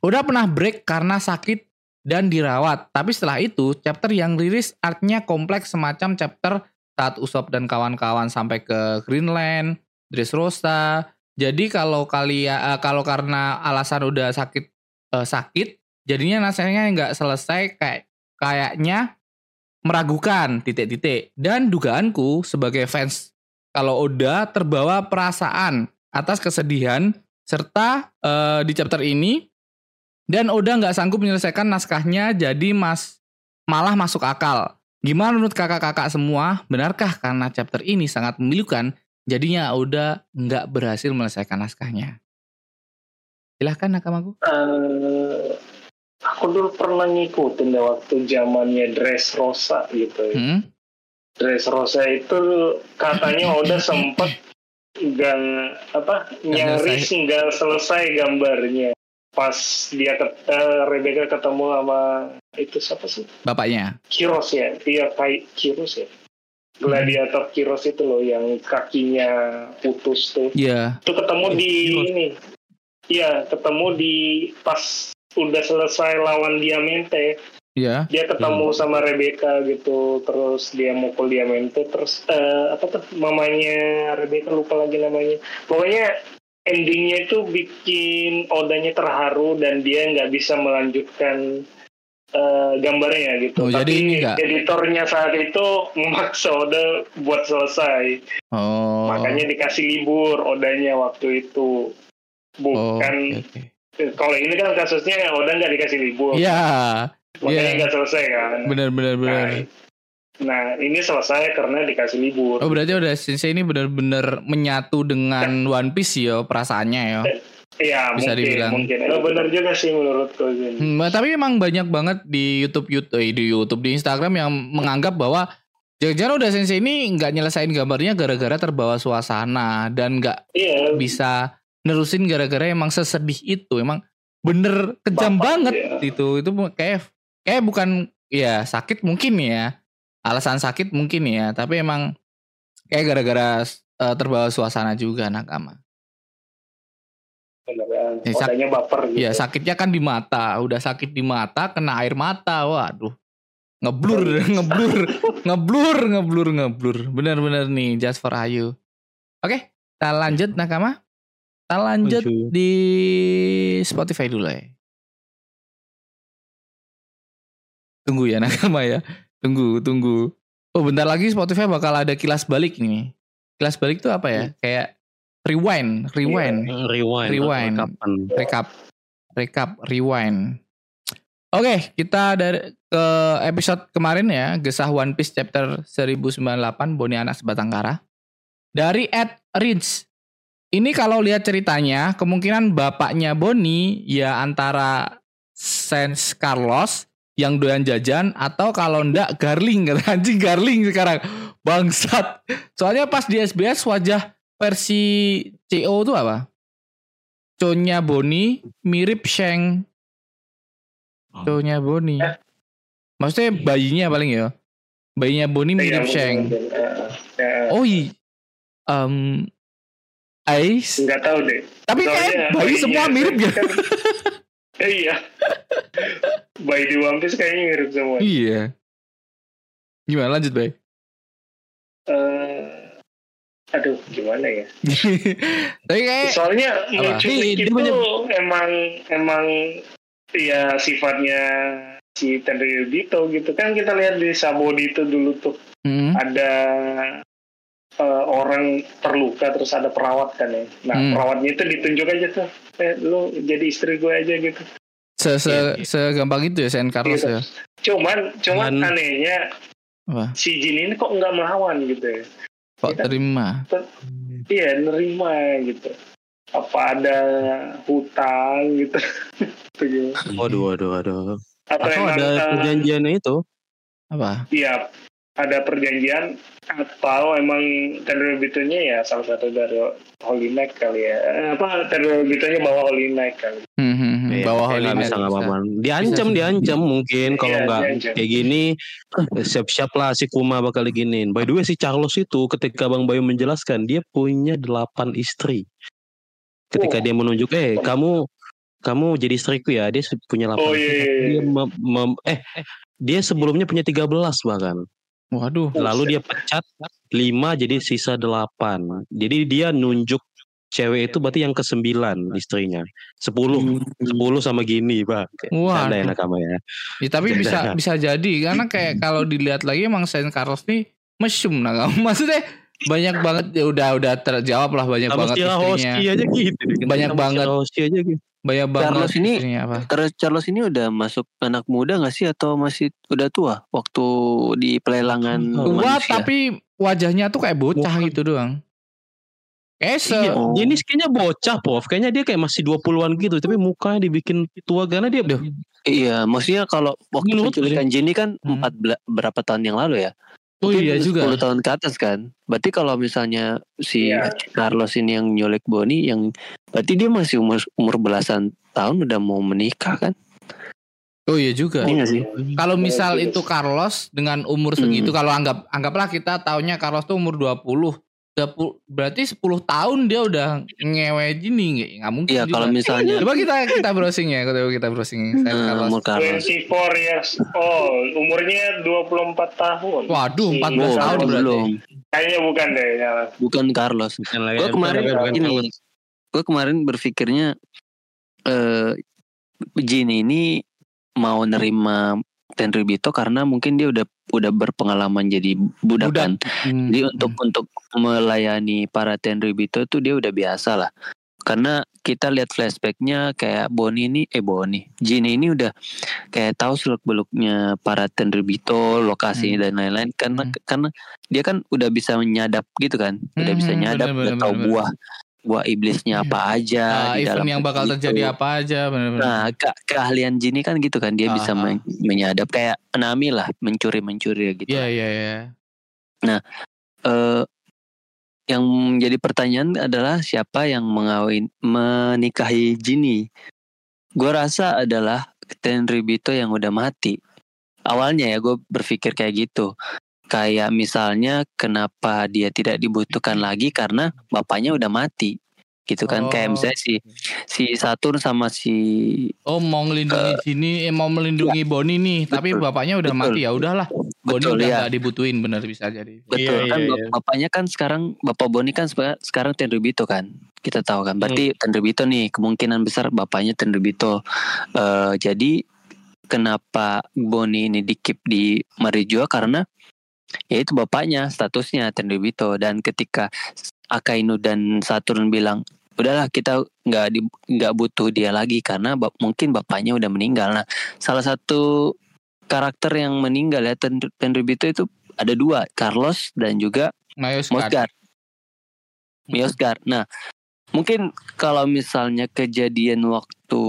Udah pernah break karena sakit dan dirawat. Tapi setelah itu chapter yang rilis artnya kompleks semacam chapter saat Usop dan kawan-kawan sampai ke Greenland, Dressrosa, jadi kalau kalian eh, kalau karena alasan udah sakit eh, sakit, jadinya naskahnya nggak selesai kayak kayaknya meragukan titik-titik. Dan dugaanku sebagai fans kalau udah terbawa perasaan atas kesedihan serta eh, di chapter ini dan Oda nggak sanggup menyelesaikan naskahnya jadi mas malah masuk akal. Gimana menurut kakak-kakak semua? Benarkah karena chapter ini sangat memilukan Jadinya Oda nggak berhasil menyelesaikan naskahnya. Silahkan Nakamaku. Eh, aku dulu pernah ngikutin deh waktu zamannya Dress Rosa gitu. ya. Hmm? Dress Rosa itu katanya udah sempet *laughs* nggak apa nyaris nggak selesai gambarnya pas dia ket, eh, Rebecca ketemu sama itu siapa sih? Bapaknya. Kiros ya? Iya kayak Kiros ya? Gladiator Kiros itu loh yang kakinya putus tuh. Iya. itu ketemu di Kiros. ini. Iya ketemu di pas udah selesai lawan Diamante Iya. dia ketemu sama Rebecca gitu terus dia mukul Diamante terus eh, apa tuh mamanya Rebecca? Lupa lagi namanya. Pokoknya endingnya itu bikin Odanya terharu dan dia nggak bisa melanjutkan eh, gambarnya gitu. Oh, jadi Tapi ini nggak- editornya saat itu memaksa Oda buat selesai. Oh. Makanya dikasih libur Odanya waktu itu. Oh, Bukan oke, oke. kalau ini kan kasusnya Oda nggak dikasih libur. Iya, makanya iya. nggak selesai kan. benar benar benar. Nah, nah, ini selesai karena dikasih libur. Oh berarti udah Sensei ini benar-benar menyatu dengan One Piece ya perasaannya ya. Iya bisa mungkin dibilang. mungkin. Oh, benar juga sih menurutku. Hmm, tapi emang banyak banget di YouTube YouTube eh, di YouTube di Instagram yang menganggap bahwa jangan-jangan udah Sensei ini nggak nyelesain gambarnya gara-gara terbawa suasana dan nggak Iya. bisa nerusin gara-gara emang sesedih itu emang bener kejam Bapak, banget iya. itu itu kayak kayak bukan ya sakit mungkin ya alasan sakit mungkin ya tapi emang kayak gara-gara eh, terbawa suasana juga nakama Beneran. Ya, sak- Odanya baper gitu. ya sakitnya kan di mata udah sakit di mata kena air mata waduh ngeblur *laughs* ngeblur ngeblur ngeblur ngeblur bener-bener nih just for Ayu oke kita lanjut nakama kita lanjut Lanjut. di Spotify dulu ya. Tunggu ya nakama ya. Tunggu, tunggu. Oh bentar lagi Spotify bakal ada kilas balik nih. Kilas balik tuh apa ya? Kayak rewind, rewind, Rewind. Rewind. Kapan? recap, recap, rewind. Oke, kita dari ke episode kemarin ya, Gesah One Piece chapter 1098 Boni Anak Sebatang Kara. Dari Ed Ridge. Ini kalau lihat ceritanya, kemungkinan bapaknya Boni ya antara Sans Carlos yang doyan jajan atau kalau ndak Garling. Kata *laughs* anjing Garling sekarang. Bangsat. Soalnya pas di SBS wajah versi CO itu apa? Conya Boni mirip Sheng. Conya Boni. Maksudnya bayinya paling ya? Bayinya Boni mirip Sheng. Eh, eh, oh iya um, Ais? nggak tahu deh. tapi kayak bayi semua mirip ya. kan- Eh, iya. Bayi di One Piece kayaknya mirip semua. iya gimana lanjut bay Eh, aduh, gimana ya? *laughs* tapi kayak Soalnya menculik itu banyak- emang emang ya sifatnya si Tenryubito gitu kan kita lihat di Sabodi itu dulu tuh hmm, ada eh, orang terluka terus ada perawat kan ya. Nah Hmm. perawatnya itu ditunjuk aja tuh, eh lu jadi istri gue aja gitu. se se Iya, iya. segampang itu ya San Carlos Gitu. ya Cuman cuman Cuman- anehnya Wah, si Jin ini kok nggak melawan gitu ya. kok Iya. terima Iya nerima gitu. Apa ada hutang gitu. *laughs* Waduh, waduh, waduh. Atau Atau ada eh, perjanjiannya itu? apa Iya, ada perjanjian atau emang Tenryubito-nya ya salah satu dari Holy Knight kali ya. Eh, Apa Tenryubito-nya bawa Holy Knight kali. hmm, hmm, hmm, Iya, bawah kayak Holy Knight bisa nggak. Diancam, Bisa, diancam mungkin kalau Iya, nggak kayak gini *clears throat* siap-siap lah si Kuma bakal diginiin. By the way si Charles itu ketika Bang Bayu menjelaskan dia punya delapan istri. Ketika Oh. dia menunjuk eh kamu kamu jadi istriku ya dia punya delapan. Oh istri. iya, iya, Dia iya. mem- mem- eh dia sebelumnya punya 13 bahkan. Waduh Lalu dia pecat 5 jadi sisa 8. Jadi dia nunjuk cewek itu berarti yang ke-9 istrinya. 10 10 sama gini, Bang. Wah, Canda ya nakama ya. Ya, tapi bisa bisa jadi karena kayak kalau dilihat lagi emang Saint Carlos nih mesum nah kamu *laughs* maksudnya banyak banget ya udah udah terjawab lah banyak Sama banget istrinya aja gitu. Banyak Sama banget. Aja gitu. Banyak banget Carlos ini- apa Terus Charles ini udah masuk anak muda gak sih atau masih udah tua waktu di pelelangan tua tapi wajahnya tuh kayak bocah Bukan. gitu doang kayak se Iya, Oh. dia ini kayaknya bocah, Pov. Kayaknya dia kayak masih 20-an gitu, tapi mukanya dibikin tua karena dia Duh. Iya, maksudnya kalau waktu Menurutku penculikan Jenny kan Hmm. berapa tahun yang lalu ya? Oh Mungkin iya juga 10 tahun ke atas kan. Berarti kalau misalnya si Iya. Carlos ini yang nyulik Bonnie yang berarti dia masih umur umur belasan tahun udah mau menikah kan? oh iya juga Iya sih? kalau misal Iya, itu Carlos dengan umur segitu kalau anggap anggaplah kita taunya Carlos tuh umur 20 20 berarti 10 tahun dia udah ngewe gini nggak nggak mungkin Iya, kalau misalnya Coba kita kita browsing ya, coba kita browsing Saint eh, Carlos. umur Carlos 24 years old, umurnya 24 tahun. Waduh, 14 Oh, tahun berarti. belum. Kayaknya bukan deh. ya. Bukan Carlos. Gue kemarin bukan ini, gue kemarin berpikirnya eh Jin ini mau nerima Tenryubito karena mungkin dia udah udah berpengalaman jadi budak, Budak. kan. Hmm. Jadi untuk untuk melayani para Tenryubito tuh dia udah biasa lah. Karena kita lihat flashbacknya kayak Boni ini, eh Boni, Jin ini udah kayak tahu seluk beluknya para Tenryubito, lokasinya dan lain-lain. Karena Hmm. karena dia kan udah bisa menyadap gitu kan, udah bisa Hmm, nyadap, bener, udah bener, tahu bener, buah buah iblisnya Iya. apa aja Ah, di dalam yang bakal itu. terjadi apa aja benar-benar. Nah, ke- keahlian Jin ini kan gitu kan, dia bisa Ah, ah. men- menyadap kayak Nami lah, mencuri-mencuri gitu. Iya iya iya. eh yang menjadi pertanyaan adalah siapa yang mengawin menikahi Jinny. Gue rasa adalah Tenryubito yang udah mati. Awalnya ya gue berpikir kayak gitu. Kayak misalnya kenapa dia tidak dibutuhkan lagi karena bapaknya udah mati. Gitu kan kayak Oh. misalnya si si Saturn sama si Oh mau melindungi sini, eh, mau melindungi Boni nih, tapi Betul. bapaknya udah Betul. mati ya udahlah. Boni betul udah ya. nggak dibutuhin bener bisa jadi. Betul Iya, kan iya, iya. bapaknya kan sekarang bapak Boni kan seka- sekarang Tenryubito kan kita tahu kan berarti Hmm. Tenryubito nih kemungkinan besar bapaknya Tenryubito Eh jadi kenapa Boni ini dikip di Marijua karena ya itu bapaknya statusnya Tenryubito dan ketika Akainu dan Saturn bilang udahlah kita nggak di nggak butuh dia lagi karena bap- mungkin bapaknya udah meninggal nah salah satu karakter yang meninggal ya Ten- Tenryubito itu ada dua Carlos dan juga Mosgar. Miosgar. Nah, mungkin kalau misalnya kejadian waktu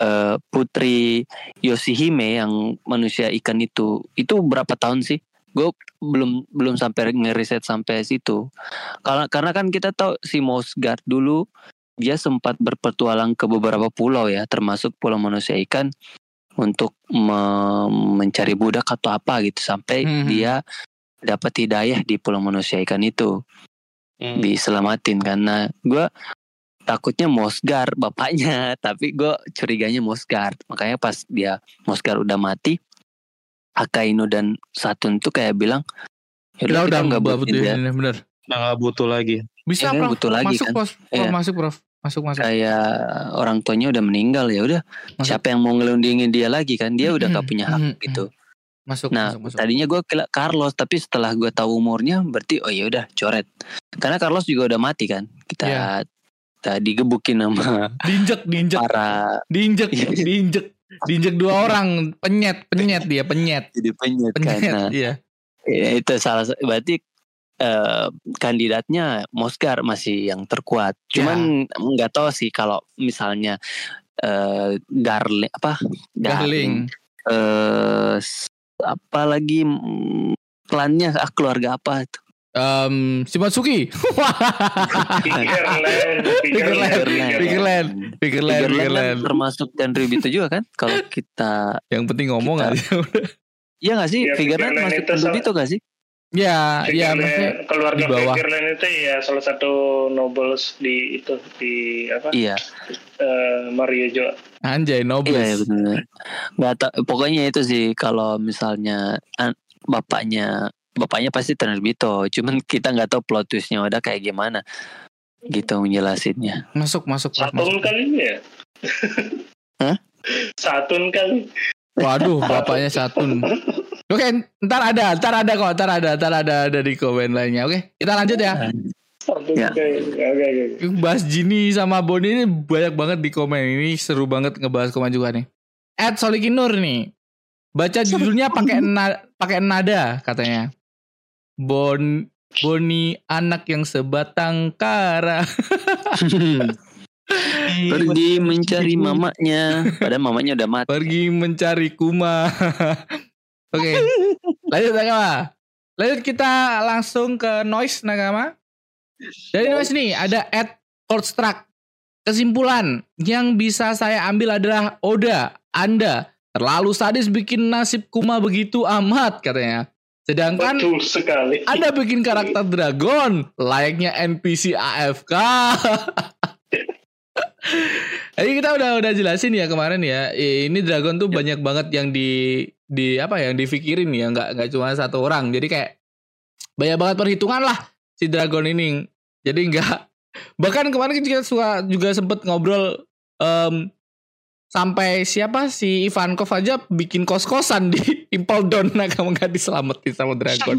eh, Putri Yoshihime yang manusia ikan itu, itu berapa tahun sih? Gue belum belum sampai ngeriset sampai situ. Karena karena kan kita tahu si Mosgar dulu dia sempat berpetualang ke beberapa pulau ya, termasuk pulau manusia ikan untuk me- mencari budak atau apa gitu sampai Mhm. dia dapat hidayah di pulau manusia ikan itu Hmm. diselamatin karena gue takutnya Mosgar bapaknya *laughs* tapi gue curiganya Mosgar makanya pas dia Mosgar udah mati Akainu dan Satun tuh kayak bilang "Yaudah, udah nggak dia." butuhin bener. Nah, nggak butuh lagi. Bisa Ya prof. butuh lagi masuk kan. prof. Prof, Iya. masuk prof. Masuk masuk. kayak orang tuanya udah meninggal ya udah siapa yang mau ngelundingin dia lagi kan dia udah gak punya hak gitu Masuk Nah, masuk masuk. tadinya gue kira Carlos, tapi setelah gue tahu umurnya, berarti oh ya udah coret. Karena Carlos juga udah mati kan. Kita Iya. Kita digebukin sama Diinjek diinjek. para diinjek Iya. diinjek. Diinjek dua orang. Penyet penyet dia penyet. Jadi penyet kan. penyet Nah, iya. Ya itu salah sa- berarti eh, kandidatnya Mosgar masih yang terkuat. Cuman nggak tahu sih kalau misalnya eh Garling apa? Garling. Eh s- apa lagi klannya ah, keluarga apa itu Shimatsuki Figureland, Figureland, Figureland, Figureland, Figureland kan Figureland. termasuk Tenryubito juga kan kalau kita Yang penting ngomong Kita- aja. Iya gak sih Ya, Figureland masuk itu salah- Tenryubito gak sih ya, ya maksudnya keluarga di bawah. Figureland itu ya salah satu nobles di itu di apa iya eh, Mario Jo. anjay iya ya nobles. benar nggak tahu pokoknya itu sih kalau misalnya an- bapaknya bapaknya pasti Tenryubito cuman *laughs* kita nggak tahu plot twistnya udah kayak gimana gitu menjelasinnya Masuk masuk Satun masuk. kali ya? Hah? Satun kali. Waduh, bapaknya Satun. *laughs* Oke, ntar ada, ntar ada kok, ntar ada, ntar ada, ada di komen lainnya. Oke, kita lanjut ya. Satun Ya. Oke oke. oke. Bahas Jini sama Boni ini banyak banget di komen. Ini seru banget ngebahas komen juga nih. Ed Solikinur nih. Baca *laughs* judulnya pakai na, pakai nada katanya. Bon Boni anak yang sebatang kara. *laughs* pergi mencari mamanya padahal mamanya udah mati Pergi mencari kuma. *laughs* Oke. Lanjut Nakama. Lanjut kita langsung ke noise Nakama. Dari noise nih ada at Coldstruck. Kesimpulan yang bisa saya ambil adalah Oda, Anda terlalu sadis bikin nasib Kuma begitu amat katanya. Sedangkan Betul sekali. Anda bikin karakter dragon layaknya NPC AFK. *laughs* Jadi kita udah udah jelasin ya kemarin ya. Ini dragon tuh banyak banget yang di di apa ya, yang dipikirin ya, nggak nggak cuma satu orang. Jadi kayak banyak banget perhitungan lah si dragon ini. Jadi nggak bahkan kemarin kita suka juga sempet ngobrol em, sampai siapa si Ivankov aja bikin kos-kosan di *laughs* Impel Down nah kamu gak diselamatin sama Dragon.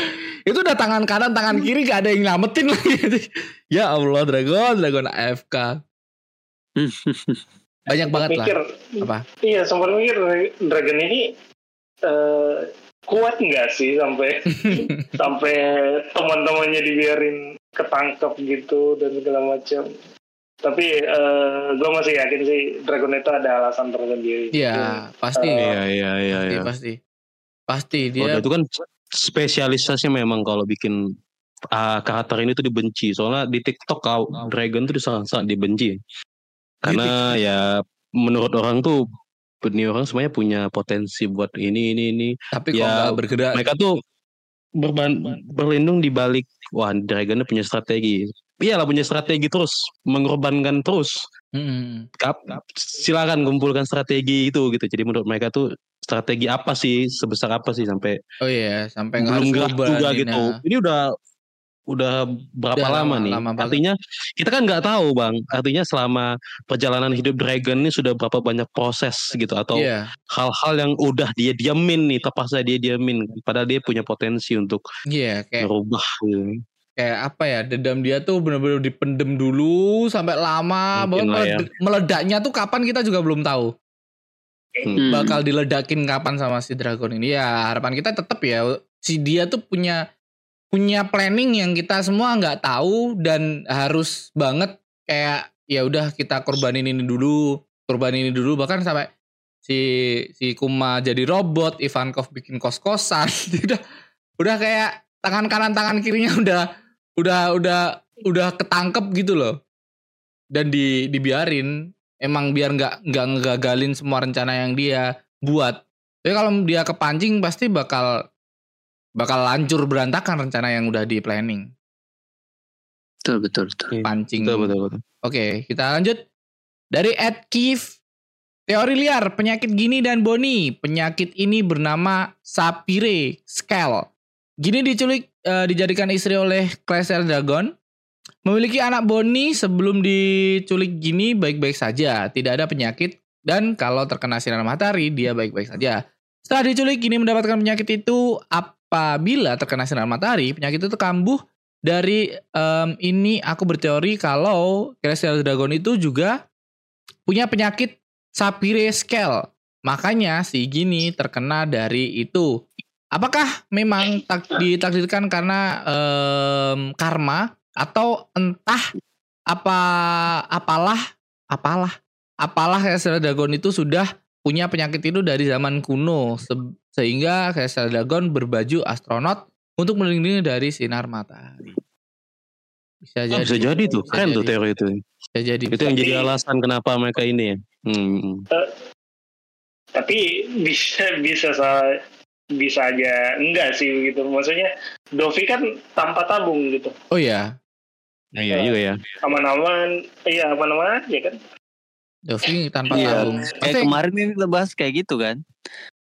*laughs* itu udah tangan kanan tangan kiri gak ada yang nyelamatin lagi. *laughs* ya Allah Dragon, Dragon AFK. Banyak banget lah. mikir, Apa? Iya, sempat mikir Dragon ini eh, kuat nggak sih sampai sampai teman-temannya dibiarin ketangkep gitu dan segala macam. Tapi eh, gue masih yakin sih Dragon itu ada alasan tersendiri. Iya, pasti. Iya iya iya. Pasti, iya. pasti. Pasti Oh, dia itu kan spesialisasinya memang kalau bikin ah, karakter ini tuh dibenci. Soalnya di TikTok kau Dragon tuh sangat sangat dibenci. Karena ya menurut orang tuh ini orang semuanya punya potensi buat ini ini ini. tapi kok ya, nggak bergerak. Mereka tuh berban, berlindung di balik wah Dragon punya strategi. Iyalah punya strategi terus mengorbankan terus. Mm-mm. Kap, silakan kumpulkan strategi itu gitu. Jadi menurut mereka tuh strategi apa sih sebesar apa sih sampai Oh iya, sampai belum gerak juga gitu. Ini udah udah berapa Udah lama, lama- nih? lama banget. Artinya kita kan nggak tahu bang. Artinya selama perjalanan hidup Dragon ini sudah berapa banyak proses gitu atau Iya, hal-hal yang udah dia diamin nih terpaksa dia diamin. Padahal dia punya potensi untuk iya kayak merubah. Gitu. Kayak apa ya dendam dia tuh bener-bener dipendem dulu sampai lama Mungkin bahkan ya. meled- meledaknya tuh kapan kita juga belum tahu. Hmm. bakal diledakin kapan sama si dragon ini. Ya harapan kita tetap ya si dia tuh punya punya planning yang kita semua nggak tahu dan harus banget kayak ya udah kita korbanin ini dulu korbanin ini dulu. Bahkan sampai si si Kuma jadi robot Ivankov bikin kos-kosan. *laughs* Udah udah kayak tangan kanan tangan kirinya *laughs* udah udah udah udah ketangkep gitu loh dan di dibiarin emang biar nggak nggak ngegagalin semua rencana yang dia buat tapi kalau dia kepancing pasti bakal bakal hancur berantakan rencana yang udah di planning Betul betul betul. pancing Betul betul betul. Oke, kita lanjut. Dari Ed Kif. Teori liar, penyakit Gini dan Boni. Penyakit ini bernama Sapire Scale. Gini diculik eh, dijadikan istri oleh Clasel Dragon. Memiliki anak Boni sebelum diculik Gini baik-baik saja, tidak ada penyakit dan kalau terkena sinar matahari dia baik-baik saja. Setelah diculik Gini mendapatkan penyakit itu apabila terkena sinar matahari, penyakit itu kambuh dari em, ini aku berteori kalau Celestial Dragon itu juga punya penyakit Sapire Scale. Makanya si Gini terkena dari itu. Apakah memang tak, ditakdirkan karena em, karma atau entah apa apalah apalah apalah Celestial Dragon itu sudah punya penyakit itu dari zaman kuno se- sehingga Celestial Dragon berbaju astronot untuk melindungi dari sinar matahari. Bisa Ah, jadi. bisa jadi tuh, Bisa keren tuh jadi. teori itu. Bisa jadi. Itu yang Tapi- jadi alasan kenapa mereka ini ya. Hmm. Tapi bisa bisa sa- bisa aja enggak sih begitu. Maksudnya Dovi kan tanpa tabung gitu. Oh iya, Nah, iya juga ya. Aman-aman, iya aman-aman aja kan. Dovi tanpa Iya. tabung. Kayak Pasti- kemarin ini kita bahas kayak gitu kan.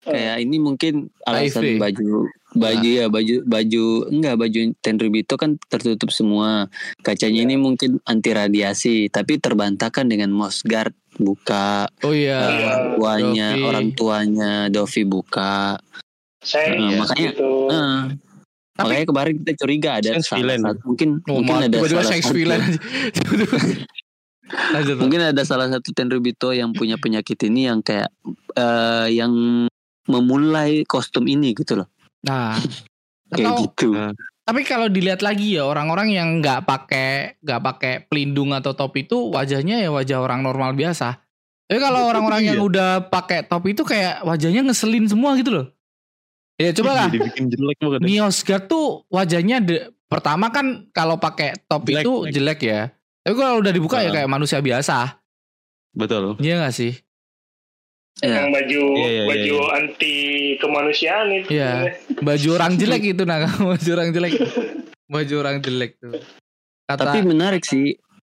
Kayak ini mungkin alasan HIV. baju baju ya baju baju enggak baju Tenribito kan tertutup semua. Kacanya ini mungkin anti radiasi tapi terbantahkan dengan Mosguard buka oh iya. Iya. tuanya Dovi. orang tuanya Dovi buka. Saya Nah, Iya. makanya gitu. Nah, Tapi- makanya kemarin kita curiga ada salah satu mungkin Oh, mungkin ada salah satu, *laughs* *laughs* mungkin ada salah satu Tenribito yang punya penyakit ini yang kayak eh, yang memulai kostum ini gitu loh. Nah, *laughs* Kayak atau gitu. Nah. tapi kalau dilihat lagi ya orang-orang yang nggak pakai nggak pakai pelindung atau topi itu wajahnya ya wajah orang normal biasa. Tapi kalau orang-orang yang Iya. udah pakai topi itu kayak wajahnya ngeselin semua gitu loh. Ya coba lah. Jadi bikin jelek banget. ya. Miosgar tuh wajahnya de- pertama kan kalau pakai topi Jelek, itu jelek. jelek ya. Tapi kalau udah dibuka ya Nah. kayak manusia biasa. Betul. Iya gak sih? Ya. Yang baju Iya, iya, baju iya, anti kemanusiaan itu. Iya. Baju orang *laughs* jelek itu nah *laughs* baju orang jelek. Baju orang jelek tuh. Kata Tapi menarik sih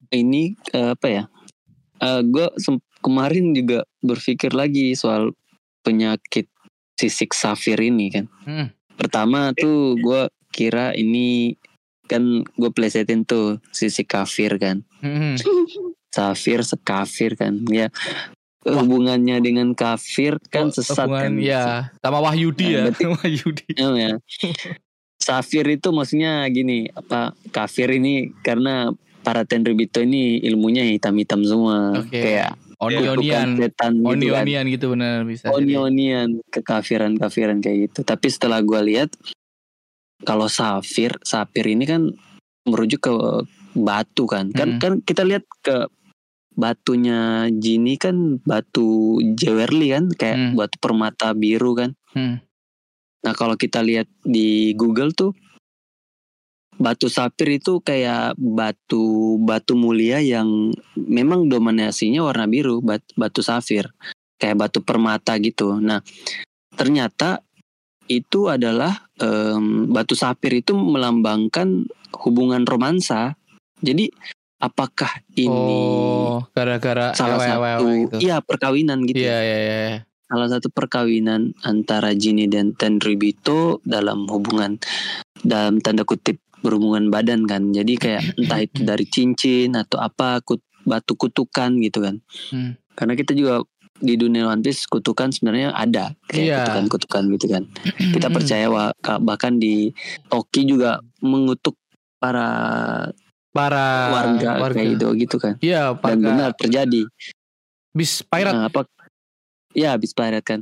ini eh, apa ya? gue kemarin juga berpikir lagi soal penyakit sisik safir ini kan. Hmm. Pertama tuh gue kira ini kan gue plesetin tuh sisik kafir kan. Hmm. Safir sekafir kan. Ya hubungannya dengan kafir kan Oh, sesat hubungan, kan. ya sama Wahyudi Nah, ya berarti- *laughs* Wahyudi *laughs* Oh, ya. Safir itu maksudnya gini, apa kafir ini karena para tenribito ini ilmunya hitam-hitam semua, Oke. kayak onionian gitu kan. onionian gitu benar bisa. Onionian kekafiran-kafiran kayak gitu. Tapi setelah gua lihat kalau safir, safir ini kan merujuk ke batu kan. Kan Mm. kan kita lihat ke batunya Jini kan batu jewerli kan, kayak Mm. batu permata biru kan. Hmm. Nah kalau kita lihat di Google tuh batu sapir itu kayak batu batu mulia yang memang dominasinya warna biru bat- batu safir kayak batu permata gitu. Nah ternyata itu adalah em, batu sapir itu melambangkan hubungan romansa. Jadi apakah ini oh gara-gara salah ewe-ewe satu gitu iya perkawinan gitu? iya iya iya salah satu perkawinan antara Jini dan Tenribito dalam hubungan dalam tanda kutip berhubungan badan kan jadi kayak *clears throat* entah itu dari cincin atau apa kut- batu kutukan gitu kan Hmm. karena kita juga di dunia One Piece kutukan sebenarnya ada Iya. kayak kutukan-kutukan gitu kan *clears throat* kita percaya bahkan di Toki juga mengutuk para para warga, kayak gitu gitu kan iya dan warga benar terjadi bis pirate Nah, apa? Ya habis pirate kan.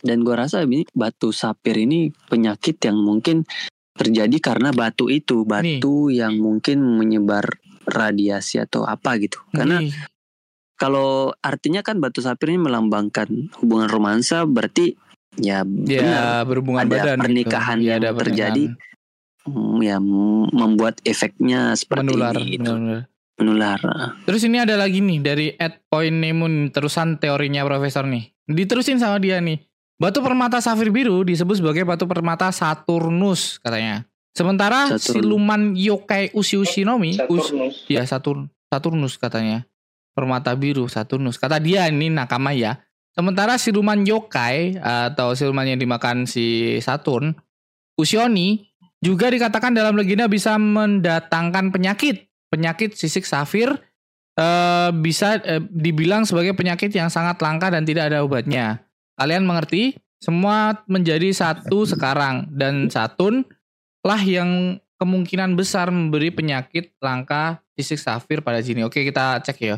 Dan gua rasa ini batu sapir ini penyakit yang mungkin terjadi karena batu itu, batu yang mungkin menyebar radiasi atau apa gitu. Karena Nih, kalau artinya kan batu sapir ini melambangkan hubungan romansa, berarti ya ya benar berhubungan Ada badan pernikahan gitu. Iya, yang ada terjadi pernikahan. mm, ya membuat efeknya seperti menular, ini gitu. menular. Menular. Terus ini ada lagi nih dari Ed Point Nemun terusan teorinya profesor nih. Diterusin sama dia nih. Batu permata safir biru disebut sebagai batu permata Saturnus katanya. Sementara Saturnus. siluman yokai usi ushinomi, us, Saturnus. ya Saturn, Saturnus katanya. Permata biru Saturnus. Kata dia ini nakama ya. Sementara siluman yokai atau siluman yang dimakan si Saturn, Usioni juga dikatakan dalam legenda bisa mendatangkan penyakit. Penyakit sisik safir eh, bisa eh, dibilang sebagai penyakit yang sangat langka dan tidak ada obatnya. Kalian mengerti? Semua menjadi satu sekarang dan Saturn lah yang kemungkinan besar memberi penyakit langka sisik safir pada Jini. Oke, kita cek ya.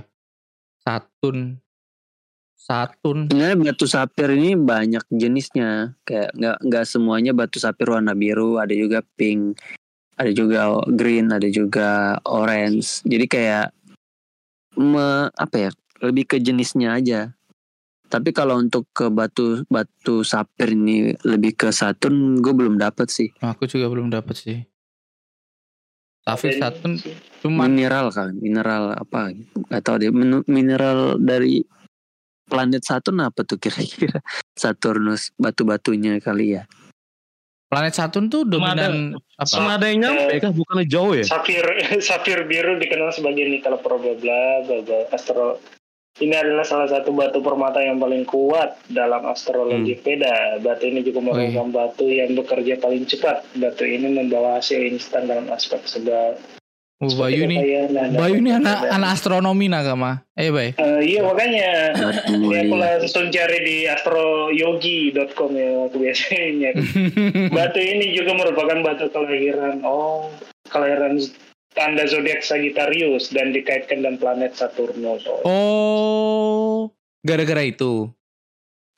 Saturn. Saturn. Sebenarnya batu sapir ini banyak jenisnya. Kayak nggak nggak semuanya batu sapir warna biru, ada juga pink, ada juga green, ada juga orange. Jadi kayak me, apa ya? Lebih ke jenisnya aja. Tapi kalau untuk ke batu batu sapir ini lebih ke Saturn, gue belum dapet sih. Aku juga belum dapat sih. Safir Dan- Saturn cuma Mineral kan, mineral apa? Gak tahu deh. Mineral dari planet Saturn apa tuh kira-kira? *laughs* Saturnus batu-batunya kali ya. planet Saturn tuh dominan apa? Sama ada yang nyampe kah? Bukannya jauh ya? Safir *laughs* safir biru dikenal sebagai nikel pro bla bla bla bla. astro ini adalah salah satu batu permata yang paling kuat dalam astrologi Veda. Batu ini juga merupakan batu yang bekerja paling cepat. Batu ini membawa hasil instan dalam aspek segala. Oh, Bayu nih. Bayu ini anak anak astronomi nakama. Eh, Bay. Eh, iya makanya ya aku mulia. langsung cari di astroyogi.com ya aku biasanya. *laughs* Batu ini juga merupakan batu kelahiran. Oh, kelahiran tanda zodiak Sagittarius dan dikaitkan dengan planet Saturnus. Oh, oh, gara-gara itu.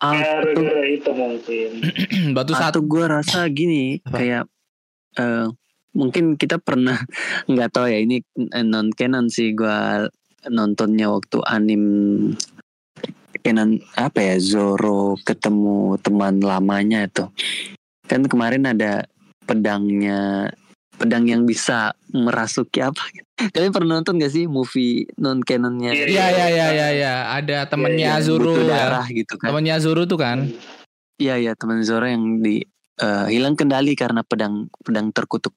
Gara-gara itu mungkin. *clears throat* Batu atau satu. gue rasa gini Apa? kayak eh, mungkin kita pernah *laughs* nggak tahu ya ini non canon sih gue nontonnya waktu anim canon apa ya Zoro ketemu teman lamanya itu kan kemarin ada pedangnya pedang yang bisa merasuki apa kalian pernah nonton gak sih movie non canonnya Iya, Iya, ya, ya, ya, ya. Ada temennya Zoro butuh ya. darah gitu kan Temennya Zoro tuh kan. Iya iya teman Zoro yang di eh, hilang kendali karena pedang pedang terkutuk.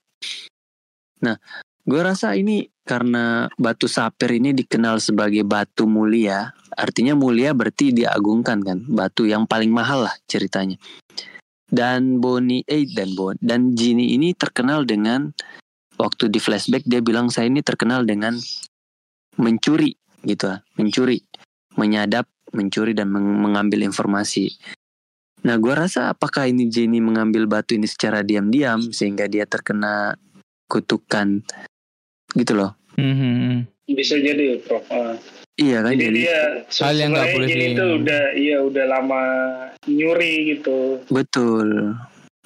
Nah, gue rasa ini karena batu sapir ini dikenal sebagai batu mulia, artinya mulia berarti diagungkan kan, batu yang paling mahal lah ceritanya. Dan Boni eh dan Bon dan Jini ini terkenal dengan waktu di flashback dia bilang saya ini terkenal dengan mencuri gitu, lah, mencuri, menyadap mencuri dan meng- mengambil informasi. Nah, gua rasa apakah ini Jenny mengambil batu ini secara diam-diam sehingga dia terkena kutukan gitu loh. Mhm. Bisa jadi Prof. Ah. Iya kan Jadi jadi dia Hal yang nggak boleh di- itu udah iya udah lama nyuri gitu. betul.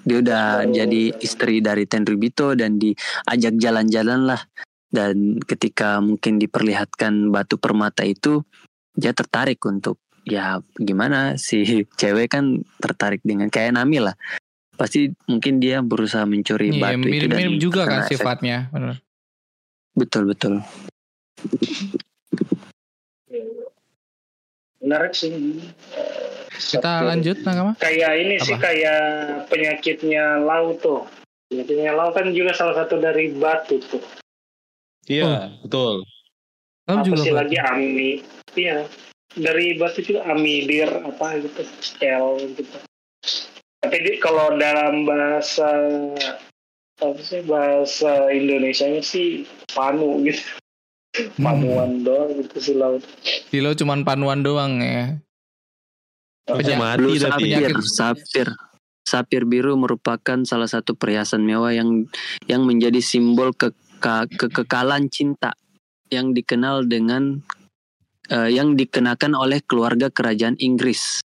Dia udah Oh. jadi istri dari Tenryubito dan diajak jalan-jalan lah. Dan ketika mungkin diperlihatkan batu permata itu, dia tertarik untuk ya gimana si *laughs* cewek kan tertarik dengan kayak Nami lah. Pasti mungkin dia berusaha mencuri Iya, batu itu dan mirip-mirip juga kan efek. sifatnya. Bener. Betul betul. Menarik sih. Kita Satu- lanjut Nakama. Kayak ini sih Apa? kayak penyakitnya laut tuh. Penyakitnya laut kan juga salah satu dari batu tuh. Iya, betul. Kamu apa juga sih lagi ami? Iya. Dari batu juga amidir apa gitu, L gitu. Tapi di- kalau dalam bahasa apa sih bahasa Indonesianya sih panu gitu. Panuan doang gitu sih laut. Dilo cuman panuan doang ya. Penyakit- mati Blue tapi. sapphire, penyakit. sapphire. Sapphire biru merupakan salah satu perhiasan mewah yang yang menjadi simbol keka- kekekalan cinta yang dikenal dengan eh, yang dikenakan oleh keluarga kerajaan Inggris.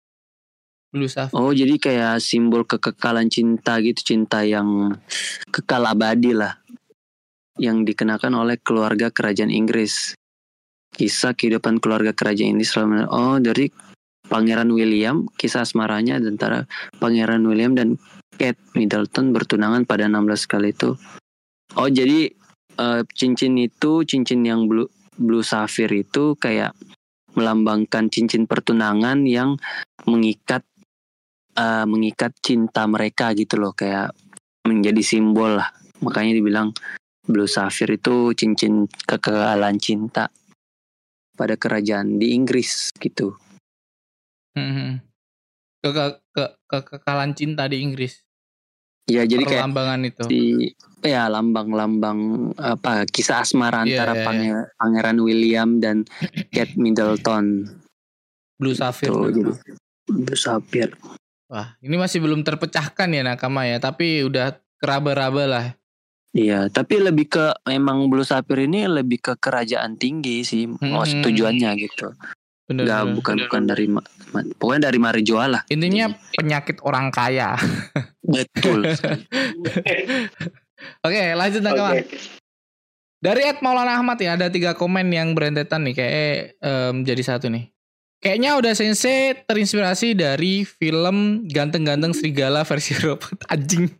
Blue Sapphire. Oh, jadi kayak simbol kekekalan cinta gitu, cinta yang kekal abadi lah. Yang dikenakan oleh keluarga kerajaan Inggris. Kisah kehidupan keluarga kerajaan Inggris selama oh dari Pangeran William, kisah asmaranya antara Pangeran William dan Kate Middleton bertunangan pada 16 kali itu. Oh, jadi eh, cincin itu cincin yang blue blue sapphire itu kayak melambangkan cincin pertunangan yang mengikat eh, mengikat cinta mereka gitu loh kayak menjadi simbol lah makanya dibilang blue sapphire itu cincin kekekalan cinta pada kerajaan di Inggris gitu Mhm. Ke, ke, ke, kekekalan cinta di Inggris. ya jadi kayak Perlambangan itu. di ya lambang-lambang apa kisah asmara Iya, antara iya, iya. Pangeran, Pangeran William dan *clears throat* Kate Middleton Blue Sapphire. tuh. jadi blue sapphire Wah, ini masih belum terpecahkan ya Nakama ya, tapi udah keraba-raba lah. Iya, tapi lebih ke memang Blue Sapphire ini lebih ke kerajaan tinggi sih, mau Hmm. tujuannya gitu. Bener, Enggak bener. bukan bukan dari ma- ma- pokoknya dari Marijoa lah. Intinya penyakit orang kaya. *laughs* Betul. Oke, lanjut. Oke. Dari Ed Maulana Ahmad ya ada tiga komen yang berentetan nih kayak em, jadi satu nih. Kayaknya udah sensei terinspirasi dari film Ganteng-Ganteng Serigala versi *laughs* Eropa anjing.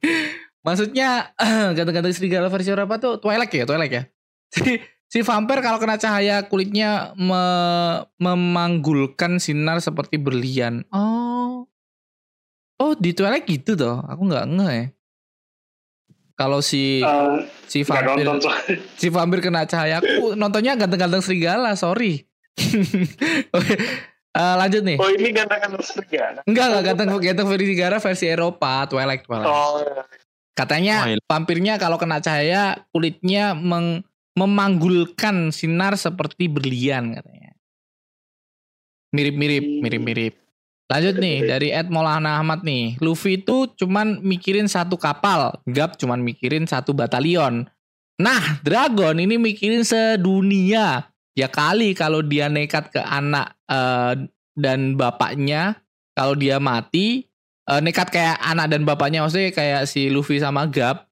Maksudnya *clears throat* Ganteng-Ganteng Serigala versi Eropa tuh Twilight ya, Twilight ya. Si, si vampir kalau kena cahaya kulitnya me- memanggulkan sinar seperti berlian. Oh. Oh, di Twilight gitu toh. Aku nggak ngeh ya. Kalau si Eh, si vampir nonton *laughs* si vampir kena cahaya aku nontonnya ganteng-ganteng serigala sorry *laughs* Oke, eh, lanjut nih Oh ini gantangan serigala. enggak enggak ganteng ganteng serigala versi Eropa Twilight Twilight Oh, katanya Twilight. vampirnya kalau kena cahaya kulitnya meng- memanggulkan sinar seperti berlian katanya. Mirip-mirip Hmm. mirip-mirip. Lanjut nih dari Ed Maulana Ahmad nih. Luffy itu cuman mikirin satu kapal Gap cuman mikirin satu batalion. Nah Dragon ini mikirin sedunia. Ya kali kalau dia nekat ke anak eh, dan bapaknya kalau dia mati eh, nekat kayak anak dan bapaknya maksudnya kayak si Luffy sama Gap.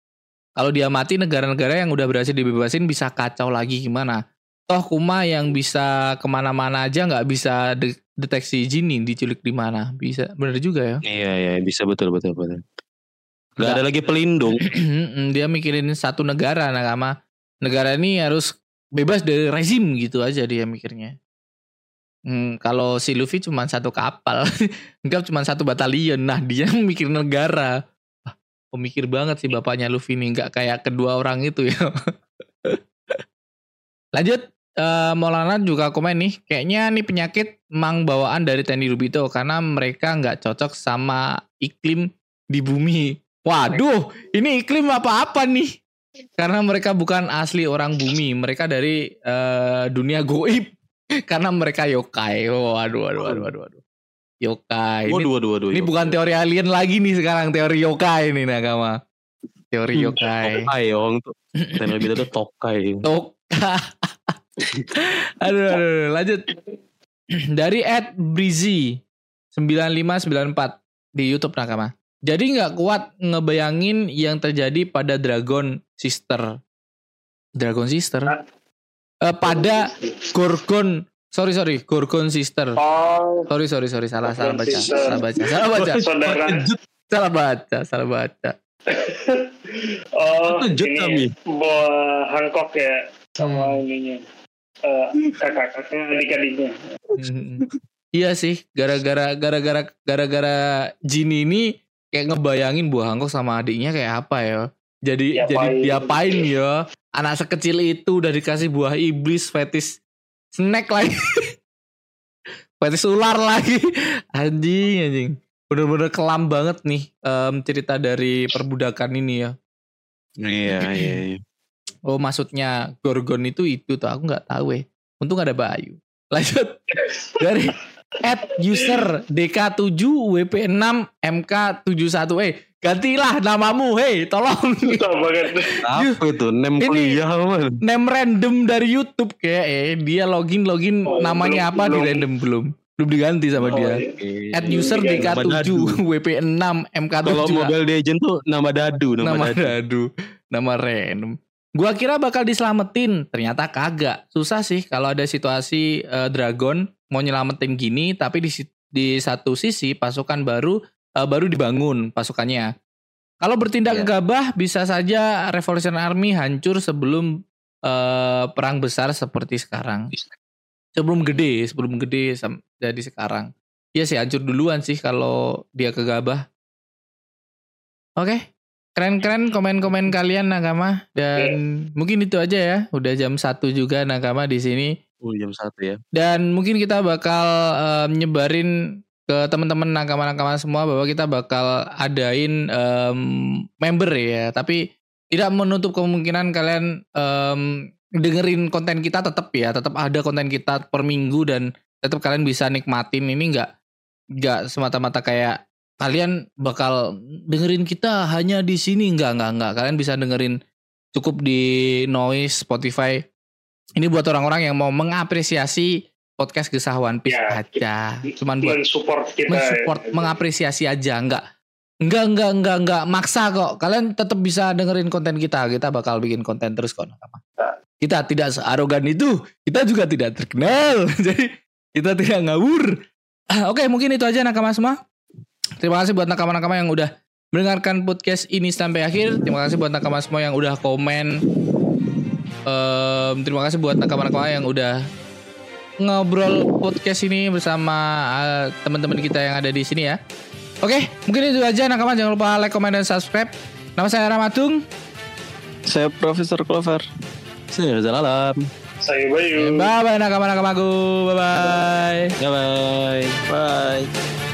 Kalau dia mati negara-negara yang udah berhasil dibebasin bisa kacau lagi gimana? Toh Kuma yang bisa ke mana-mana aja nggak bisa de- deteksi Jinny diculik di mana? Bisa bener juga ya. Iya, iya, bisa betul betul betul. Gak ada lagi pelindung. *clears throat* Dia mikirin satu negara nakama. Negara ini harus bebas dari rezim gitu aja dia mikirnya Hmm, kalau si Luffy cuma satu kapal. *laughs* Gap cuma satu batalion. Nah dia mikirin negara. Ah, pemikir banget sih bapaknya Luffy ini. Nggak kayak kedua orang itu *laughs* ya. Lanjut eh, Maulana juga komen nih kayaknya nih penyakit mang bawaan dari Tenny Rubito karena mereka nggak cocok sama iklim di bumi. Waduh, ini iklim apa-apa nih? Karena mereka bukan asli orang bumi, mereka dari eh, dunia goib. *laughs* Karena mereka yokai. Oh, aduh, aduh, aduh, aduh, aduh. Yokai. Ini, Waduh, waduh, waduh. ini bukan teori alien lagi nih sekarang, teori yokai ini nakama. Teori yokai. Tokai, orang tuh. Teknologi itu tuh tokai. *laughs* Toka. *laughs* aduh, aduh, aduh, lanjut. *clears throat* Dari Ed Breezy 9594 di YouTube nakama. Jadi nggak kuat ngebayangin yang terjadi pada Dragon Sister. Dragon Sister? Eh, pada Gorgon. Sorry sorry, Gorgon Sister. Oh, Sorry sorry sorry, salah salah baca, Sister. salah baca, salah baca, *laughs* saudara. salah baca, salah baca. *laughs* Oh, Lanjut ini kami. buah Hancock ya sama Hmm. ininya. Eh, kakak-kakaknya adik-adiknya. Hmm. Iya sih, gara-gara gara-gara gara-gara Jin ini kayak ngebayangin buah Hancock sama adiknya kayak apa ya. Jadi Diapain. jadi diapain ya? Anak sekecil itu udah dikasih buah iblis fetis snack lagi. *laughs* fetis ular lagi. *laughs* Anjing anjing. Bener-bener kelam banget nih em, cerita dari perbudakan ini ya. Iya, iya, iya. *clears throat* Oh maksudnya Gorgon itu itu tuh aku nggak tahu eh. Untung ada Bayu. Lanjut *laughs* dari at user DK7 WP6 MK71 eh gantilah namamu. Hei tolong. Susah banget. Apa itu? Nem Ini- kuliah name random dari YouTube kayak eh dia login login. Oh, namanya belum- apa? di belum. random belum. Belum diganti sama Oh, dia. iya. at user Nama DK7 Dadu. WP6 MK7 Kalau Mobile Legend tuh nama Dadu, nama, nama Dadu. dadu. Nama random gua kira bakal diselamatin. Ternyata kagak. Susah sih kalau ada situasi eh, dragon mau nyelamatin gini tapi di di satu sisi pasukan baru eh, baru dibangun pasukannya. Kalau bertindak Iya. gegabah bisa saja Revolution Army hancur sebelum eh, perang besar seperti sekarang. Sebelum gede sebelum gede jadi sekarang. Iya sih hancur duluan sih kalau dia gegabah Oke, keren-keren komen-komen kalian Nakama dan mungkin itu aja ya. Udah jam satu juga Nakama di sini Oh, jam satu ya. dan mungkin kita bakal eh, nyebarin ke teman-teman Nakama-Nakama semua bahwa kita bakal adain em, member ya. Tapi tidak menutup kemungkinan kalian em, dengerin konten kita tetap ya, tetap ada konten kita per minggu dan tetap kalian bisa nikmatin ini nggak nggak semata-mata kayak kalian bakal dengerin kita hanya di sini. Nggak nggak nggak kalian bisa dengerin cukup di noise Spotify. Ini buat orang-orang yang mau mengapresiasi podcast kisah One Piece Ya, aja. cuman buat mensupport kita. mensupport ya. mengapresiasi aja. Nggak nggak nggak nggak nggak maksa kok. Kalian tetap bisa dengerin konten kita. Kita bakal bikin konten terus kok Nakama. kita tidak searogan itu. Kita juga tidak terkenal. *laughs* Jadi kita tidak ngawur. Ah, oke mungkin itu aja nakama semua terima kasih buat nakama-nakama yang udah mendengarkan podcast ini sampai akhir terima kasih buat nakama semua yang udah komen Em, terima kasih buat nakama-nakama yang udah ngobrol podcast ini bersama eh, teman-teman kita yang ada di sini ya. Oke, mungkin itu aja nakama jangan lupa like, comment dan subscribe. Nama saya Ramatung. Saya Profesor Clover. Saya Rizal Alam. Saya Bayu. Bye bye nakama-nakamaku. Bye bye. Bye bye. Bye.